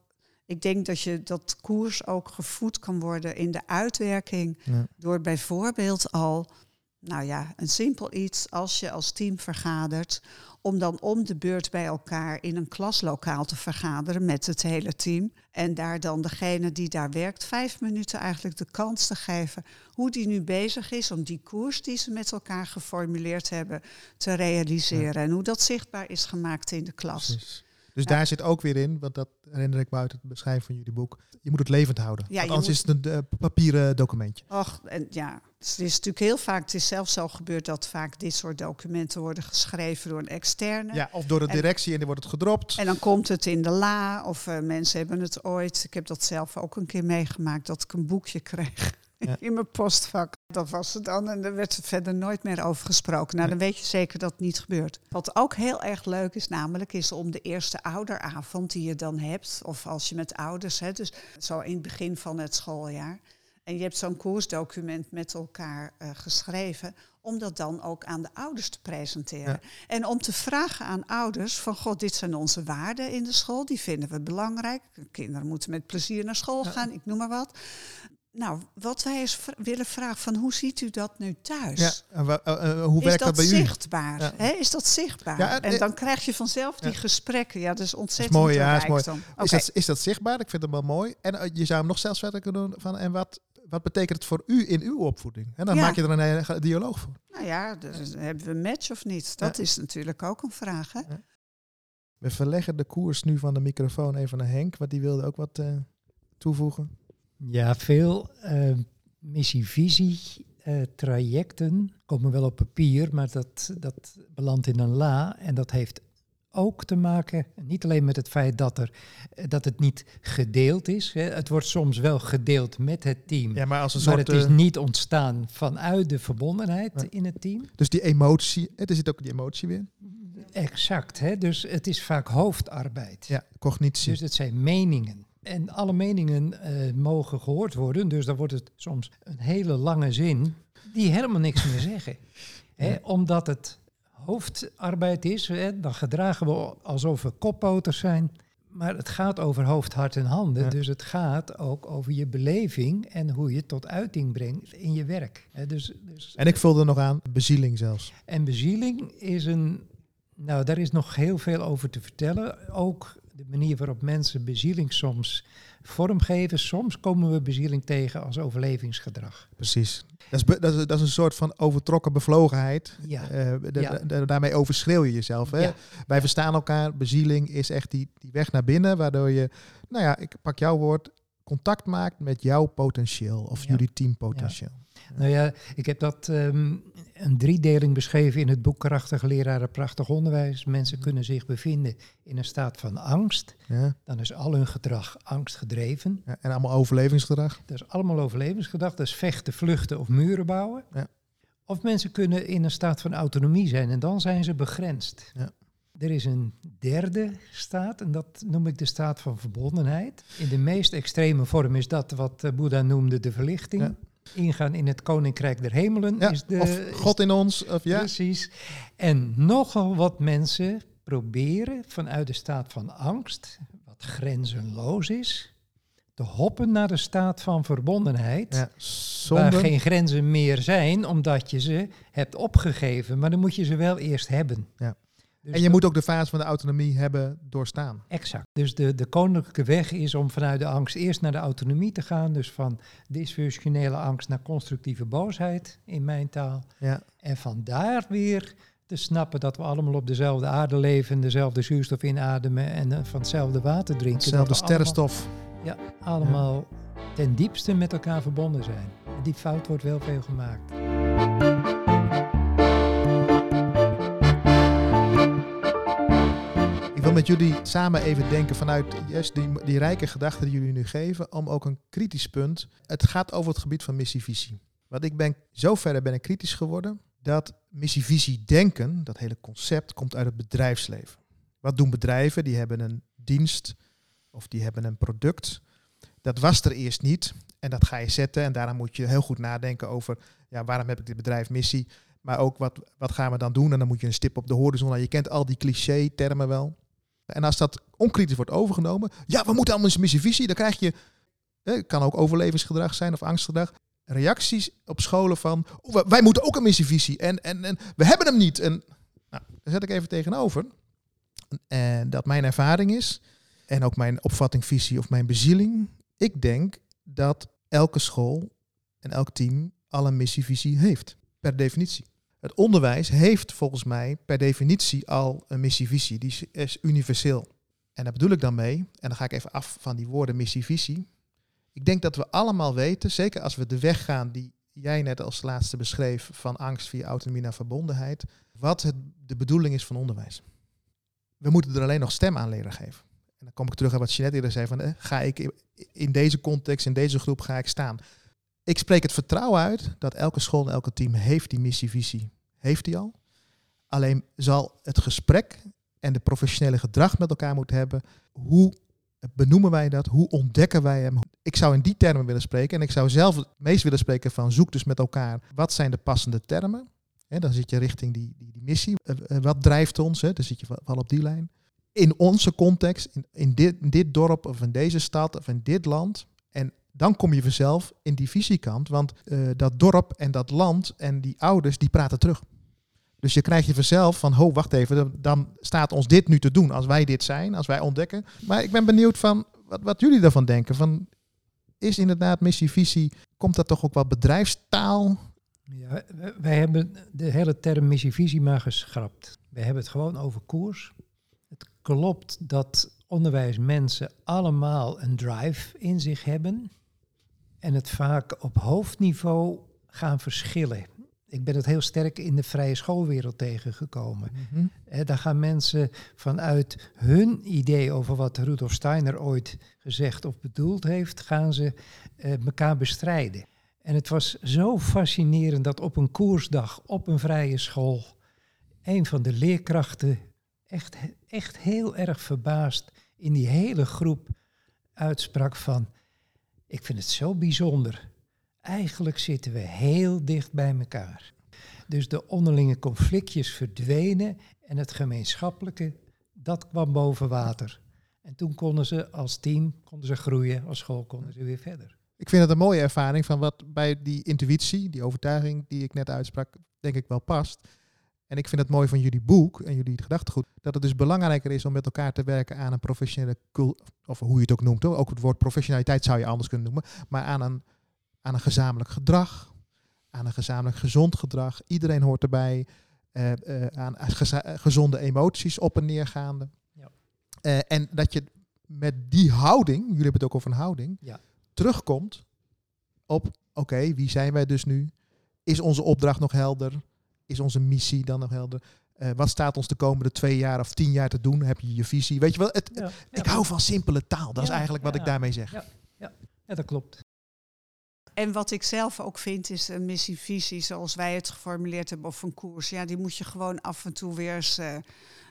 ik denk dat je dat koers ook gevoed kan worden in de uitwerking. Ja. Door bijvoorbeeld al, nou ja, een simpel iets als je als team vergadert. Om dan om de beurt bij elkaar in een klaslokaal te vergaderen met het hele team. En daar dan degene die daar werkt, vijf minuten eigenlijk de kans te geven hoe die nu bezig is om die koers die ze met elkaar geformuleerd hebben te realiseren. En hoe dat zichtbaar is gemaakt in de klas. Precies. Dus Ja. daar zit ook weer in, want dat herinner ik me uit het beschrijven van jullie boek. Je moet het levend houden. Ja, want anders moet- is het een eh, papieren documentje. Och, en ja, het is natuurlijk heel vaak, het is zelfs zo gebeurd dat vaak dit soort documenten worden geschreven door een externe. Ja, of door de En- directie en dan wordt het gedropt. En dan komt het in de la, of eh, mensen hebben het ooit. Ik heb dat zelf ook een keer meegemaakt, dat ik een boekje kreeg Ja. [LAUGHS] in mijn postvak. Dat was het dan en er werd er verder nooit meer over gesproken. Nou, dan weet je zeker dat het niet gebeurt. Wat ook heel erg leuk is, namelijk, is om de eerste ouderavond die je dan hebt, of als je met ouders, hè, dus zo in het begin van het schooljaar. En je hebt zo'n koersdocument met elkaar eh, geschreven, om dat dan ook aan de ouders te presenteren. En om te vragen aan ouders van, god, dit zijn onze waarden in de school, die vinden we belangrijk. Kinderen moeten met plezier naar school Ja. gaan, ik noem maar wat. Nou, wat wij eens willen vragen van hoe ziet u dat nu thuis? Ja, en eh, eh, hoe is werkt dat, dat, bij u? zichtbaar? Ja. Hè? Is dat zichtbaar? Ja, eh, en dan krijg je vanzelf die gesprekken. Ja, dat is ontzettend mooi, ja, is mooi. Is, dat, is dat zichtbaar? Ik vind het wel mooi. En eh, je zou hem nog zelfs verder kunnen doen van en wat, wat betekent het voor u in uw opvoeding? En dan maak je er een hele dialoog voor. Nou ja, dus hebben we een match of niet? Dat is natuurlijk ook een vraag. Hè? We verleggen de koers nu van de microfoon even naar Henk, want die wilde ook wat eh, toevoegen. Ja, veel eh, missie-visie eh, trajecten komen wel op papier, maar dat, dat belandt in een la. En dat heeft ook te maken, niet alleen met het feit dat, er, dat het niet gedeeld is. Hè. Het wordt soms wel gedeeld met het team. Ja, maar als een maar soort... het is eh, niet ontstaan vanuit de verbondenheid Ja. in het team. dus die emotie, er zit ook die emotie weer. Exact, hè? dus het is vaak hoofdarbeid. Ja, cognitie. Dus het zijn meningen. En alle meningen eh, mogen gehoord worden. Dus dan wordt het soms een hele lange zin die helemaal niks meer zeggen. [LAUGHS] Hè, omdat het hoofdarbeid is, hè, dan gedragen we alsof we koppoters zijn. Maar het gaat over hoofd, hart en handen. Ja. Dus het gaat ook over je beleving en hoe je het tot uiting brengt in je werk. Hè, dus, dus, En ik vulde nog aan, bezieling zelfs. en bezieling is een. Nou, daar is nog heel veel over te vertellen. Ook de manier waarop mensen bezieling soms vormgeven. Soms komen we bezieling tegen als overlevingsgedrag. Precies. Dat is, be- dat, is, dat is een soort van overtrokken bevlogenheid. Ja. Eh, de- Ja. de- daarmee overschreeuw je jezelf. Hè? Ja. Wij verstaan elkaar. Bezieling is echt die, die weg naar binnen, waardoor je, nou ja, ik pak jouw woord, contact maakt met jouw potentieel of jullie teampotentieel. Nou ja, ik heb dat ehm, een driedeling beschreven in het boek Krachtige Leraren, Prachtig Onderwijs. Mensen kunnen zich bevinden in een staat van angst. Ja. Dan is al hun gedrag angstgedreven. Ja, en allemaal overlevingsgedrag. Dat is allemaal overlevingsgedrag. Dat is vechten, vluchten of muren bouwen. Ja. Of mensen kunnen in een staat van autonomie zijn en dan zijn ze begrensd. Ja. Er is een derde staat en dat noem ik de staat van verbondenheid. In de meest extreme vorm is dat wat eh, Boeddha noemde de verlichting. Ja. Ingaan in het koninkrijk der hemelen Ja, is de... of God in ons. Of ja. Precies. En nogal wat mensen proberen vanuit de staat van angst, wat grenzenloos is, te hoppen naar de staat van verbondenheid. ja. Waar Zonder, geen grenzen meer zijn, omdat je ze hebt opgegeven. Maar dan moet je ze wel eerst hebben. Ja. Dus en je moet ook de fase van de autonomie hebben doorstaan. Exact. Dus de, de koninklijke weg is om vanuit de angst eerst naar de autonomie te gaan. Dus van dysfunctionele angst naar constructieve boosheid, in mijn taal. Ja. En vandaar weer te snappen dat we allemaal op dezelfde aarde leven, dezelfde zuurstof inademen en eh, van hetzelfde water drinken. Hetzelfde allemaal- sterrenstof. Ja, allemaal ten diepste met elkaar verbonden zijn. En die fout wordt wel veel gemaakt. Met jullie samen even denken vanuit juist die, die rijke gedachten die jullie nu geven, om ook een kritisch punt. Het gaat over het gebied van missievisie. Want ik ben, zoverre ben ik kritisch geworden, dat missievisie denken, dat hele concept, komt uit het bedrijfsleven. Wat doen bedrijven? Die hebben een dienst of die hebben een product. Dat was er eerst niet en dat ga je zetten en daarom moet je heel goed nadenken over, ja, waarom heb ik dit bedrijf missie? Maar ook wat, wat gaan we dan doen? En dan moet je een stip op de horizon. Nou, je kent al die cliché-termen wel. En als dat onkritisch wordt overgenomen, ja, we moeten allemaal een missievisie, dan krijg je, het kan ook overlevingsgedrag zijn of angstgedrag, reacties op scholen van, oh, wij moeten ook een missievisie en, en, en we hebben hem niet. En nou, daar zet ik even tegenover. En dat mijn ervaring is, en ook mijn opvatting, visie of mijn bezieling, ik denk dat elke school en elk team al een missievisie heeft, per definitie. Het onderwijs heeft volgens mij per definitie al een missievisie. Die is, universeel. En daar bedoel ik dan mee, en dan ga ik even af van die woorden missievisie. Ik denk dat we allemaal weten, zeker als we de weg gaan die jij net als laatste beschreef, van angst via autonomie naar verbondenheid, wat het, de bedoeling is van onderwijs. We moeten er alleen nog stem aan leren geven. En dan kom ik terug aan wat Jeanette eerder zei, van, eh, ga ik in deze context, in deze groep, ga ik staan. Ik spreek het vertrouwen uit dat elke school en elke team heeft die missievisie. Heeft die al. Alleen zal het gesprek en de professionele gedrag met elkaar moeten hebben. Hoe benoemen wij dat? Hoe ontdekken wij hem? Ik zou in die termen willen spreken. En ik zou zelf het meest willen spreken van zoek dus met elkaar. Wat zijn de passende termen? Hè, dan zit je richting die, die, die missie. Eh, eh, wat drijft ons? Dan zit je wel op die lijn. In onze context, in, in, dit, in dit dorp of in deze stad of in dit land. En dan kom je vanzelf in die visiekant. Want eh, dat dorp en dat land en die ouders, die praten terug. Dus je krijgt je vanzelf van, ho, wacht even, dan- staat ons dit nu te doen als wij dit zijn, als wij ontdekken. Maar ik ben benieuwd van wat, wat jullie daarvan denken. Van, is inderdaad missie-visie, komt dat toch ook wat bedrijfstaal? Wij hebben de hele term missie-visie maar geschrapt. We hebben het gewoon over koers. Het klopt dat onderwijsmensen allemaal een drive in zich hebben en het vaak op hoofdniveau gaan verschillen. Ik ben het heel sterk in de vrije schoolwereld tegengekomen. Hè, daar gaan mensen vanuit hun idee over wat Rudolf Steiner ooit gezegd of bedoeld heeft, gaan ze eh, elkaar bestrijden. En het was zo fascinerend dat op een koersdag op een vrije school een van de leerkrachten echt, echt heel erg verbaasd in die hele groep uitsprak van, ik vind het zo bijzonder. Eigenlijk zitten we heel dicht bij elkaar. Dus de onderlinge conflictjes verdwenen en het gemeenschappelijke, dat kwam boven water. En toen konden ze als team konden ze groeien, als school konden ze weer verder. Ik vind het een mooie ervaring van wat bij die intuïtie, die overtuiging die ik net uitsprak, denk ik wel past. En ik vind het mooi van jullie boek en jullie gedachtegoed, dat het dus belangrijker is om met elkaar te werken aan een professionele, cul- of hoe je het ook noemt, hoor. ook het woord professionaliteit zou je anders kunnen noemen, maar aan een, aan een gezamenlijk gedrag, aan een gezamenlijk gezond gedrag. Iedereen hoort erbij, eh, eh, aan eh, gezonde emoties op en neergaande. Ja. En dat je met die houding, jullie hebben het ook over een houding, Ja. terugkomt op, oké, wie zijn wij dus nu? Is onze opdracht nog helder? Is onze missie dan nog helder? Eh, wat staat ons de komende twee jaar of tien jaar te doen? Heb je je visie? Weet je wel, het, Ja, ik hou van simpele taal. Dat is eigenlijk wat ja. ik daarmee zeg. Ja. Ja, dat klopt. En wat ik zelf ook vind is een missie-visie zoals wij het geformuleerd hebben of een koers. Ja, die moet je gewoon af en toe weer eens eh,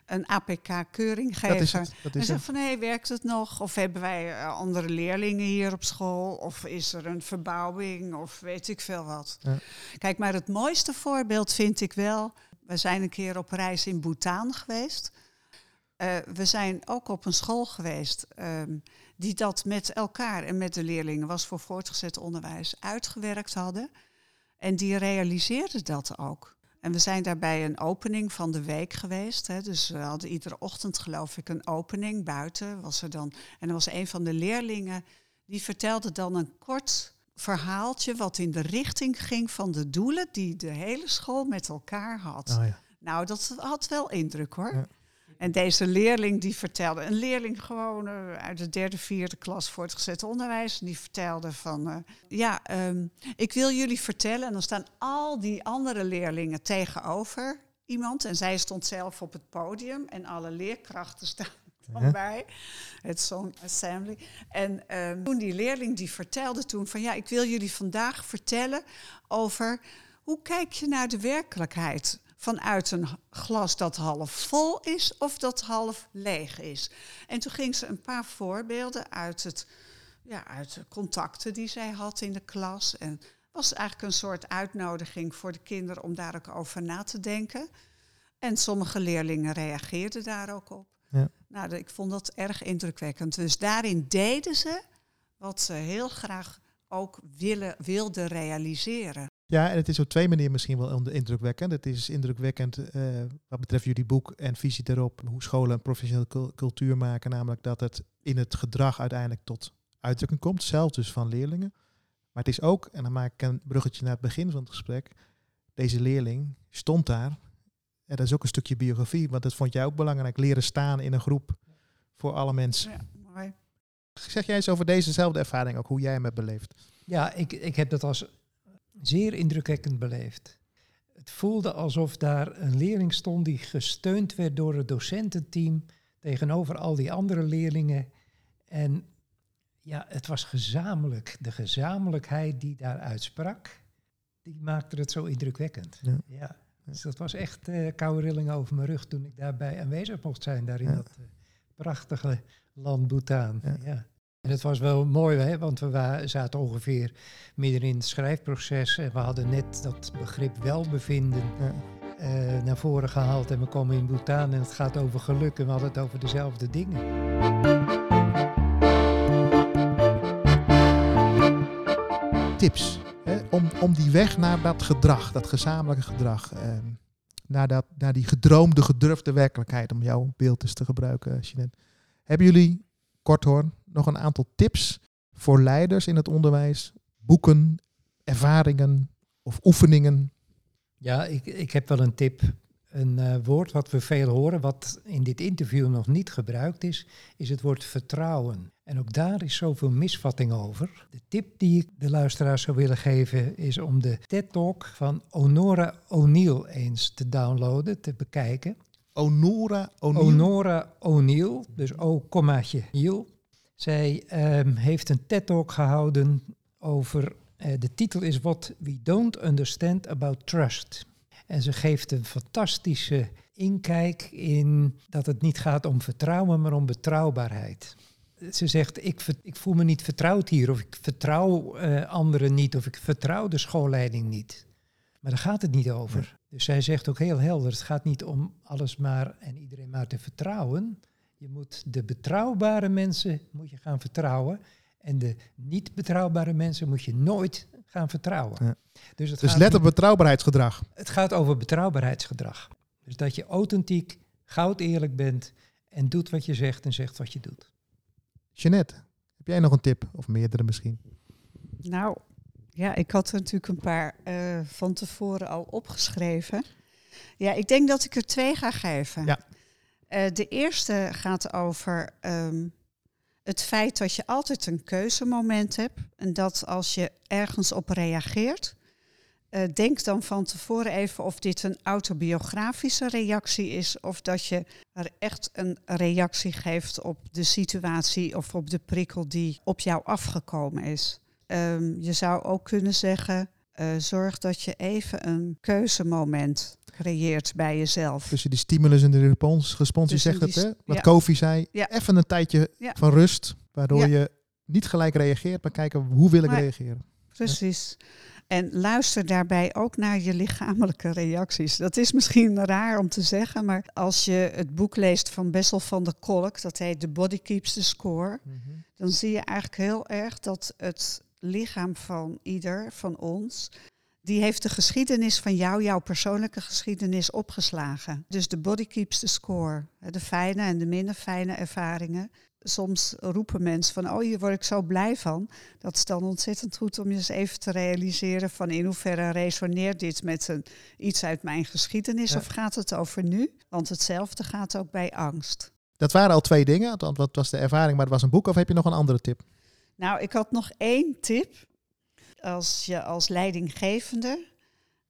een APK-keuring geven. Dat is het. Dat En is zeg van, hé, werkt het nog? Of hebben wij eh, andere leerlingen hier op school? Of is er een verbouwing? Of weet ik veel wat. Ja. Kijk, maar het mooiste voorbeeld vind ik wel... We zijn een keer op reis in Bhutan geweest. Eh, we zijn ook op een school geweest ehm, die dat met elkaar en met de leerlingen... was voor voortgezet onderwijs uitgewerkt hadden. En die realiseerden dat ook. En we zijn daarbij een opening van de week geweest. Hè. Dus we hadden iedere ochtend geloof ik een opening buiten. Was er dan, en er was een van de leerlingen die vertelde dan een kort verhaaltje wat in de richting ging van de doelen die de hele school met elkaar had. Oh, ja. Nou, dat had wel indruk hoor. Ja. En deze leerling die vertelde, een leerling gewoon eh, uit de derde, vierde klas voortgezet onderwijs, die vertelde van, eh, ja, ehm, ik wil jullie vertellen, en dan staan al die andere leerlingen tegenover iemand, en zij stond zelf op het podium, en alle leerkrachten staan [LAUGHS] bij, het zo'n assembly. En ehm, toen die leerling die vertelde toen van, ja, ik wil jullie vandaag vertellen over hoe kijk je naar de werkelijkheid? Vanuit een glas dat half vol is of dat half leeg is. En toen ging ze een paar voorbeelden uit, het, ja, uit de contacten die zij had in de klas. En was eigenlijk een soort uitnodiging voor de kinderen om daar ook over na te denken. En sommige leerlingen reageerden daar ook op. Ja. Nou, ik vond dat erg indrukwekkend. Dus daarin deden ze wat ze heel graag ook willen, wilden realiseren. Ja, en het is op twee manieren misschien wel indrukwekkend. Het is indrukwekkend eh, wat betreft jullie boek en visie erop, hoe scholen een professionele cul- cultuur maken, namelijk dat het in het gedrag uiteindelijk tot uitdrukking komt, zelfs dus van leerlingen. Maar het is ook, en dan maak ik een bruggetje naar het begin van het gesprek, deze leerling stond daar. En dat is ook een stukje biografie, want dat vond jij ook belangrijk, leren staan in een groep voor alle mensen. Ja, mooi. Zeg jij eens over dezezelfde ervaring ook, hoe jij hem hebt beleefd? Ja, ik, ik heb dat als zeer indrukwekkend beleefd. Het voelde alsof daar een leerling stond die gesteund werd door het docententeam tegenover al die andere leerlingen. En ja, het was gezamenlijk. De gezamenlijkheid die daar uitsprak, die maakte het zo indrukwekkend. Ja. Ja. Dus dat was echt eh koude rillingen over mijn rug toen ik daarbij aanwezig mocht zijn, daar in Ja. dat eh, prachtige land Bhutan. Ja. Ja. En het was wel mooi, hè, want we zaten ongeveer midden in het schrijfproces en we hadden net dat begrip welbevinden Ja. eh, naar voren gehaald. En we komen in Bhutan en het gaat over geluk en we hadden het over dezelfde dingen. tips hè, om, om die weg naar dat gedrag, dat gezamenlijke gedrag, eh, naar, dat, naar die gedroomde, gedurfde werkelijkheid, om jouw beeld eens te gebruiken, Jeanette. Hebben jullie, kort hoor, nog een aantal tips voor leiders in het onderwijs? Boeken, ervaringen of oefeningen? Ja, ik, ik heb wel een tip. Een uh, woord wat we veel horen, wat in dit interview nog niet gebruikt is, is het woord vertrouwen. En ook daar is zoveel misvatting over. De tip die ik de luisteraars zou willen geven is om de TED-talk van Honora O'Neill eens te downloaden, te bekijken. Honora O'Neill? Honora O'Neill, dus O, kommaatje Neil. Zij um, heeft een TED-talk gehouden over, uh, de titel is What We Don't Understand About Trust. En ze geeft een fantastische inkijk in dat het niet gaat om vertrouwen, maar om betrouwbaarheid. Ze zegt, ik, ik voel me niet vertrouwd hier, of ik vertrouw uh, anderen niet, of ik vertrouw de schoolleiding niet. Maar daar gaat het niet over. Dus zij zegt ook heel helder, het gaat niet om alles maar en iedereen maar te vertrouwen. Je moet de betrouwbare mensen moet je gaan vertrouwen. En de niet betrouwbare mensen moet je nooit gaan vertrouwen. Ja. Dus, het dus let op betrouwbaarheidsgedrag. Het gaat over betrouwbaarheidsgedrag. Dus dat je authentiek, goud eerlijk bent en doet wat je zegt en zegt wat je doet. Jeanette, heb jij nog een tip? Of meerdere misschien? Nou, ja, ik had er natuurlijk een paar uh, van tevoren al opgeschreven. Ja, ik denk dat ik er twee ga geven. Ja. Uh, de eerste gaat over um, het feit dat je altijd een keuzemoment hebt. En dat als je ergens op reageert, uh, denk dan van tevoren even of dit een autobiografische reactie is of dat je er echt een reactie geeft op de situatie of op de prikkel die op jou afgekomen is. Um, je zou ook kunnen zeggen, uh, zorg dat je even een keuzemoment creëert bij jezelf. Je die stimulus en de respons, respons je zegt het, hè? Wat ja. Kofi zei, ja. even een tijdje ja. van rust, waardoor je niet gelijk reageert, maar kijken hoe wil ik maar, reageren. Precies. En luister daarbij ook naar je lichamelijke reacties. Dat is misschien raar om te zeggen, maar als je het boek leest van Bessel van der Kolk, dat heet The Body Keeps the Score, mm -hmm. dan zie je eigenlijk heel erg dat het lichaam van ieder van ons, die heeft de geschiedenis van jou, jouw persoonlijke geschiedenis opgeslagen. Dus de body keeps the score. De fijne en de minder fijne ervaringen. Soms roepen mensen van, oh hier word ik zo blij van. Dat is dan ontzettend goed om je eens even te realiseren van in hoeverre resoneert dit met een, iets uit mijn geschiedenis ja. of gaat het over nu? Want hetzelfde gaat ook bij angst. Dat waren al twee dingen, wat was de ervaring, maar het was een boek of heb je nog een andere tip? Nou, ik had nog één tip. Als je als leidinggevende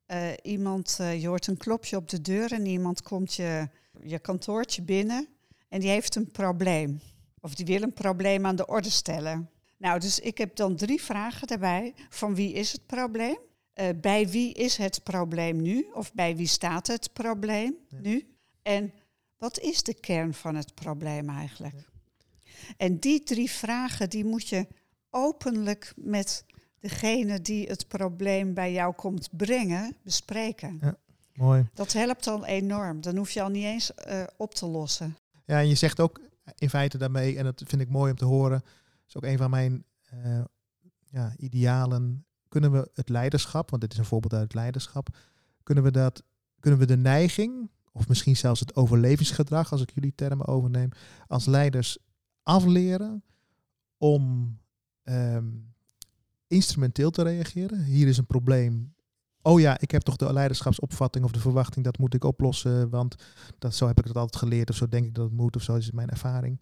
uh, iemand, uh, je hoort een klopje op de deur en iemand komt je, je kantoortje binnen en die heeft een probleem. Of die wil een probleem aan de orde stellen. Nou, dus ik heb dan drie vragen daarbij. Van wie is het probleem? Uh, bij wie is het probleem nu? Of bij wie staat het probleem ja. nu? En wat is de kern van het probleem eigenlijk? Ja. En die drie vragen die moet je openlijk met degene die het probleem bij jou komt brengen, bespreken. Ja, mooi. Dat helpt dan enorm. Dan hoef je al niet eens uh, op te lossen. Ja, en je zegt ook in feite daarmee, en dat vind ik mooi om te horen, is ook een van mijn uh, ja, idealen. Kunnen we het leiderschap, want dit is een voorbeeld uit het leiderschap, kunnen we, dat, kunnen we de neiging, of misschien zelfs het overlevingsgedrag, als ik jullie termen overneem, als leiders afleren om um, instrumenteel te reageren. Hier is een probleem. Oh ja, ik heb toch de leiderschapsopvatting of de verwachting, dat moet ik oplossen, want dat, zo heb ik het altijd geleerd of zo denk ik dat het moet of zo is het mijn ervaring.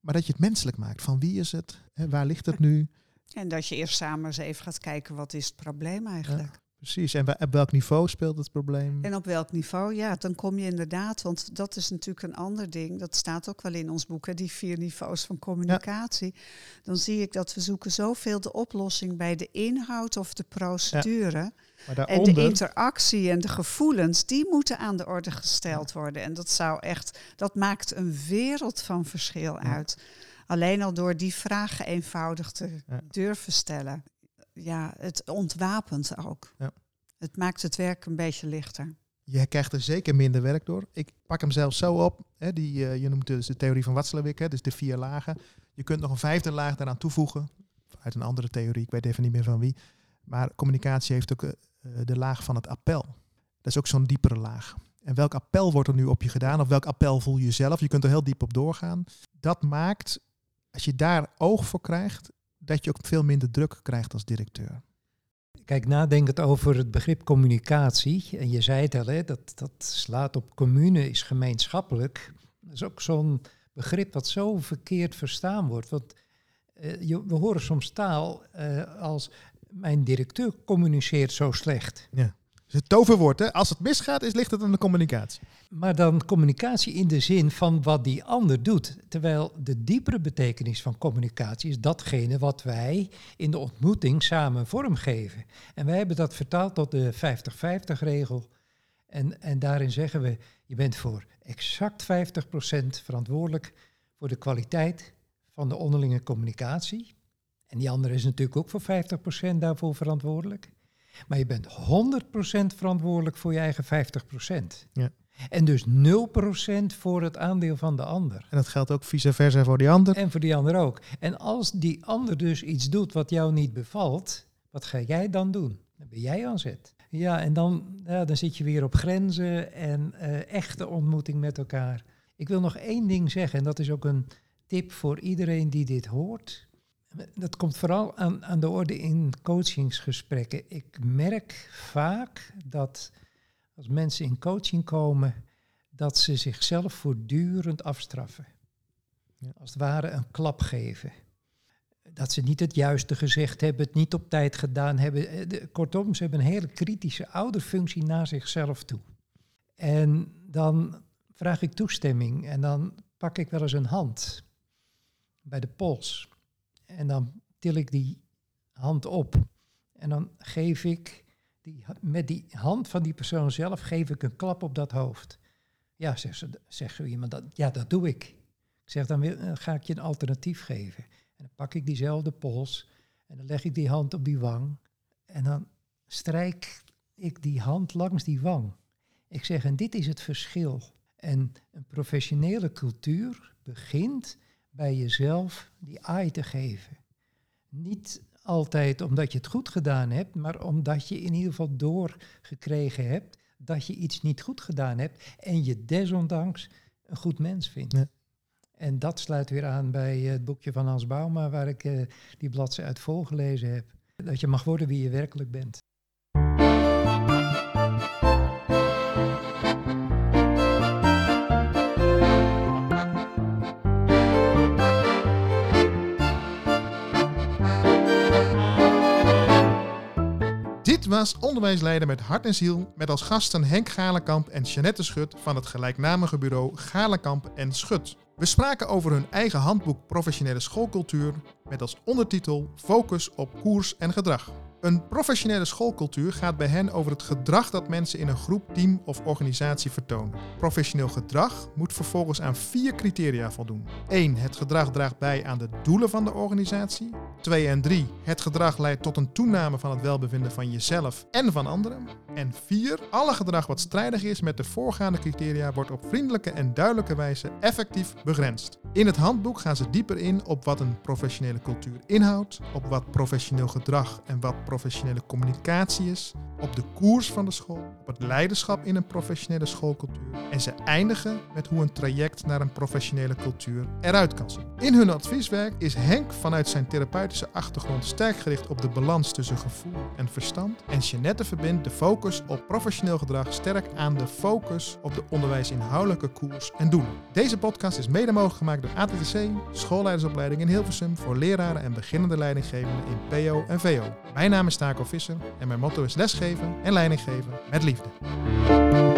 Maar dat je het menselijk maakt. Van wie is het? Hè, waar ligt het nu? En dat je eerst samen eens even gaat kijken, wat is het probleem eigenlijk? Ja. Precies, en op welk niveau speelt het probleem? En op welk niveau, ja, dan kom je inderdaad, want dat is natuurlijk een ander ding, dat staat ook wel in ons boek, hè, die vier niveaus van communicatie. Ja. Dan zie ik dat we zoeken zoveel de oplossing bij de inhoud of de procedure. Ja. En de interactie en de gevoelens, die moeten aan de orde gesteld worden. En dat zou echt, dat maakt een wereld van verschil uit. Alleen al door die vragen eenvoudig te durven stellen ja, het ontwapent ook. Ja. Het maakt het werk een beetje lichter. Je krijgt er zeker minder werk door. Ik pak hem zelf zo op. Hè, die, uh, je noemt dus de theorie van Watzlawick, hè, dus de vier lagen. Je kunt nog een vijfde laag daaraan toevoegen. Uit een andere theorie, ik weet even niet meer van wie. Maar communicatie heeft ook de laag van het appel. Dat is ook zo'n diepere laag. En welk appel wordt er nu op je gedaan? Of welk appel voel je zelf? Je kunt er heel diep op doorgaan. Dat maakt, als je daar oog voor krijgt, dat je ook veel minder druk krijgt als directeur. Kijk, nadenkend over het begrip communicatie, en je zei het al, hè, dat, dat slaat op commune, is gemeenschappelijk. Dat is ook zo'n begrip wat zo verkeerd verstaan wordt. Want uh, je, we horen soms taal uh, als mijn directeur communiceert zo slecht. Ja. Dus het toverwoord, hè? als het misgaat, is, ligt het aan de communicatie. Maar dan communicatie in de zin van wat die ander doet. Terwijl de diepere betekenis van communicatie is datgene wat wij in de ontmoeting samen vormgeven. En wij hebben dat vertaald tot de 50-50-regel. En, en daarin zeggen we, je bent voor exact 50% verantwoordelijk voor de kwaliteit van de onderlinge communicatie. En die andere is natuurlijk ook voor 50% daarvoor verantwoordelijk. Maar je bent 100% verantwoordelijk voor je eigen 50%. Ja. En dus 0% voor het aandeel van de ander. En dat geldt ook vice versa voor die ander. En voor die ander ook. En als die ander dus iets doet wat jou niet bevalt, wat ga jij dan doen? Dan ben jij aan zet. Ja, en dan, ja, dan zit je weer op grenzen en uh, echte ontmoeting met elkaar. Ik wil nog één ding zeggen, en dat is ook een tip voor iedereen die dit hoort. Dat komt vooral aan, aan de orde in coachingsgesprekken. Ik merk vaak dat als mensen in coaching komen, dat ze zichzelf voortdurend afstraffen. Ja. Als het ware een klap geven. Dat ze niet het juiste gezegd hebben, het niet op tijd gedaan hebben. Eh, kortom, ze hebben een hele kritische ouderfunctie naar zichzelf toe. En dan vraag ik toestemming en dan pak ik wel eens een hand bij de pols. En dan til ik die hand op. En dan geef ik die, met die hand van die persoon zelf geef ik een klap op dat hoofd. Ja, zegt, ze, zegt zo iemand, dat, ja, dat doe ik. Ik zeg, dan, dan ga ik je een alternatief geven. En dan pak ik diezelfde pols en dan leg ik die hand op die wang. En dan strijk ik die hand langs die wang. Ik zeg, en dit is het verschil. En een professionele cultuur begint bij jezelf die ai te geven. Niet altijd omdat je het goed gedaan hebt, maar omdat je in ieder geval doorgekregen hebt dat je iets niet goed gedaan hebt en je desondanks een goed mens vindt. Ja. En dat sluit weer aan bij het boekje van Hans Bauma, waar ik uh, die bladzijde uit volgelezen heb. Dat je mag worden wie je werkelijk bent. Was Onderwijsleider met hart en ziel, met als gasten Henk Galenkamp en Jeannette Schut van het gelijknamige bureau Galenkamp en Schut. We spraken over hun eigen handboek Professionele Schoolcultuur met als ondertitel Focus op koers en gedrag. Een professionele schoolcultuur gaat bij hen over het gedrag dat mensen in een groep, team of organisatie vertonen. Professioneel gedrag moet vervolgens aan vier criteria voldoen. 1. Het gedrag draagt bij aan de doelen van de organisatie. 2 en 3. Het gedrag leidt tot een toename van het welbevinden van jezelf en van anderen. En 4. Alle gedrag wat strijdig is met de voorgaande criteria wordt op vriendelijke en duidelijke wijze effectief begrensd. In het handboek gaan ze dieper in op wat een professionele cultuur inhoudt, op wat professioneel gedrag en wat professionele communicatie is, op de koers van de school, op het leiderschap in een professionele schoolcultuur. En ze eindigen met hoe een traject naar een professionele cultuur eruit kan zien. In hun advieswerk is Henk vanuit zijn therapeutische achtergrond sterk gericht op de balans tussen gevoel en verstand. En Jeanette verbindt de focus op professioneel gedrag sterk aan de focus op de onderwijsinhoudelijke koers en doelen. Deze podcast is mede mogelijk gemaakt door ATTC, schoolleidersopleiding in Hilversum voor leraren en beginnende leidinggevenden in PO en VO. Mijn naam is Taco Visser en mijn motto is lesgeven en leiding geven met liefde.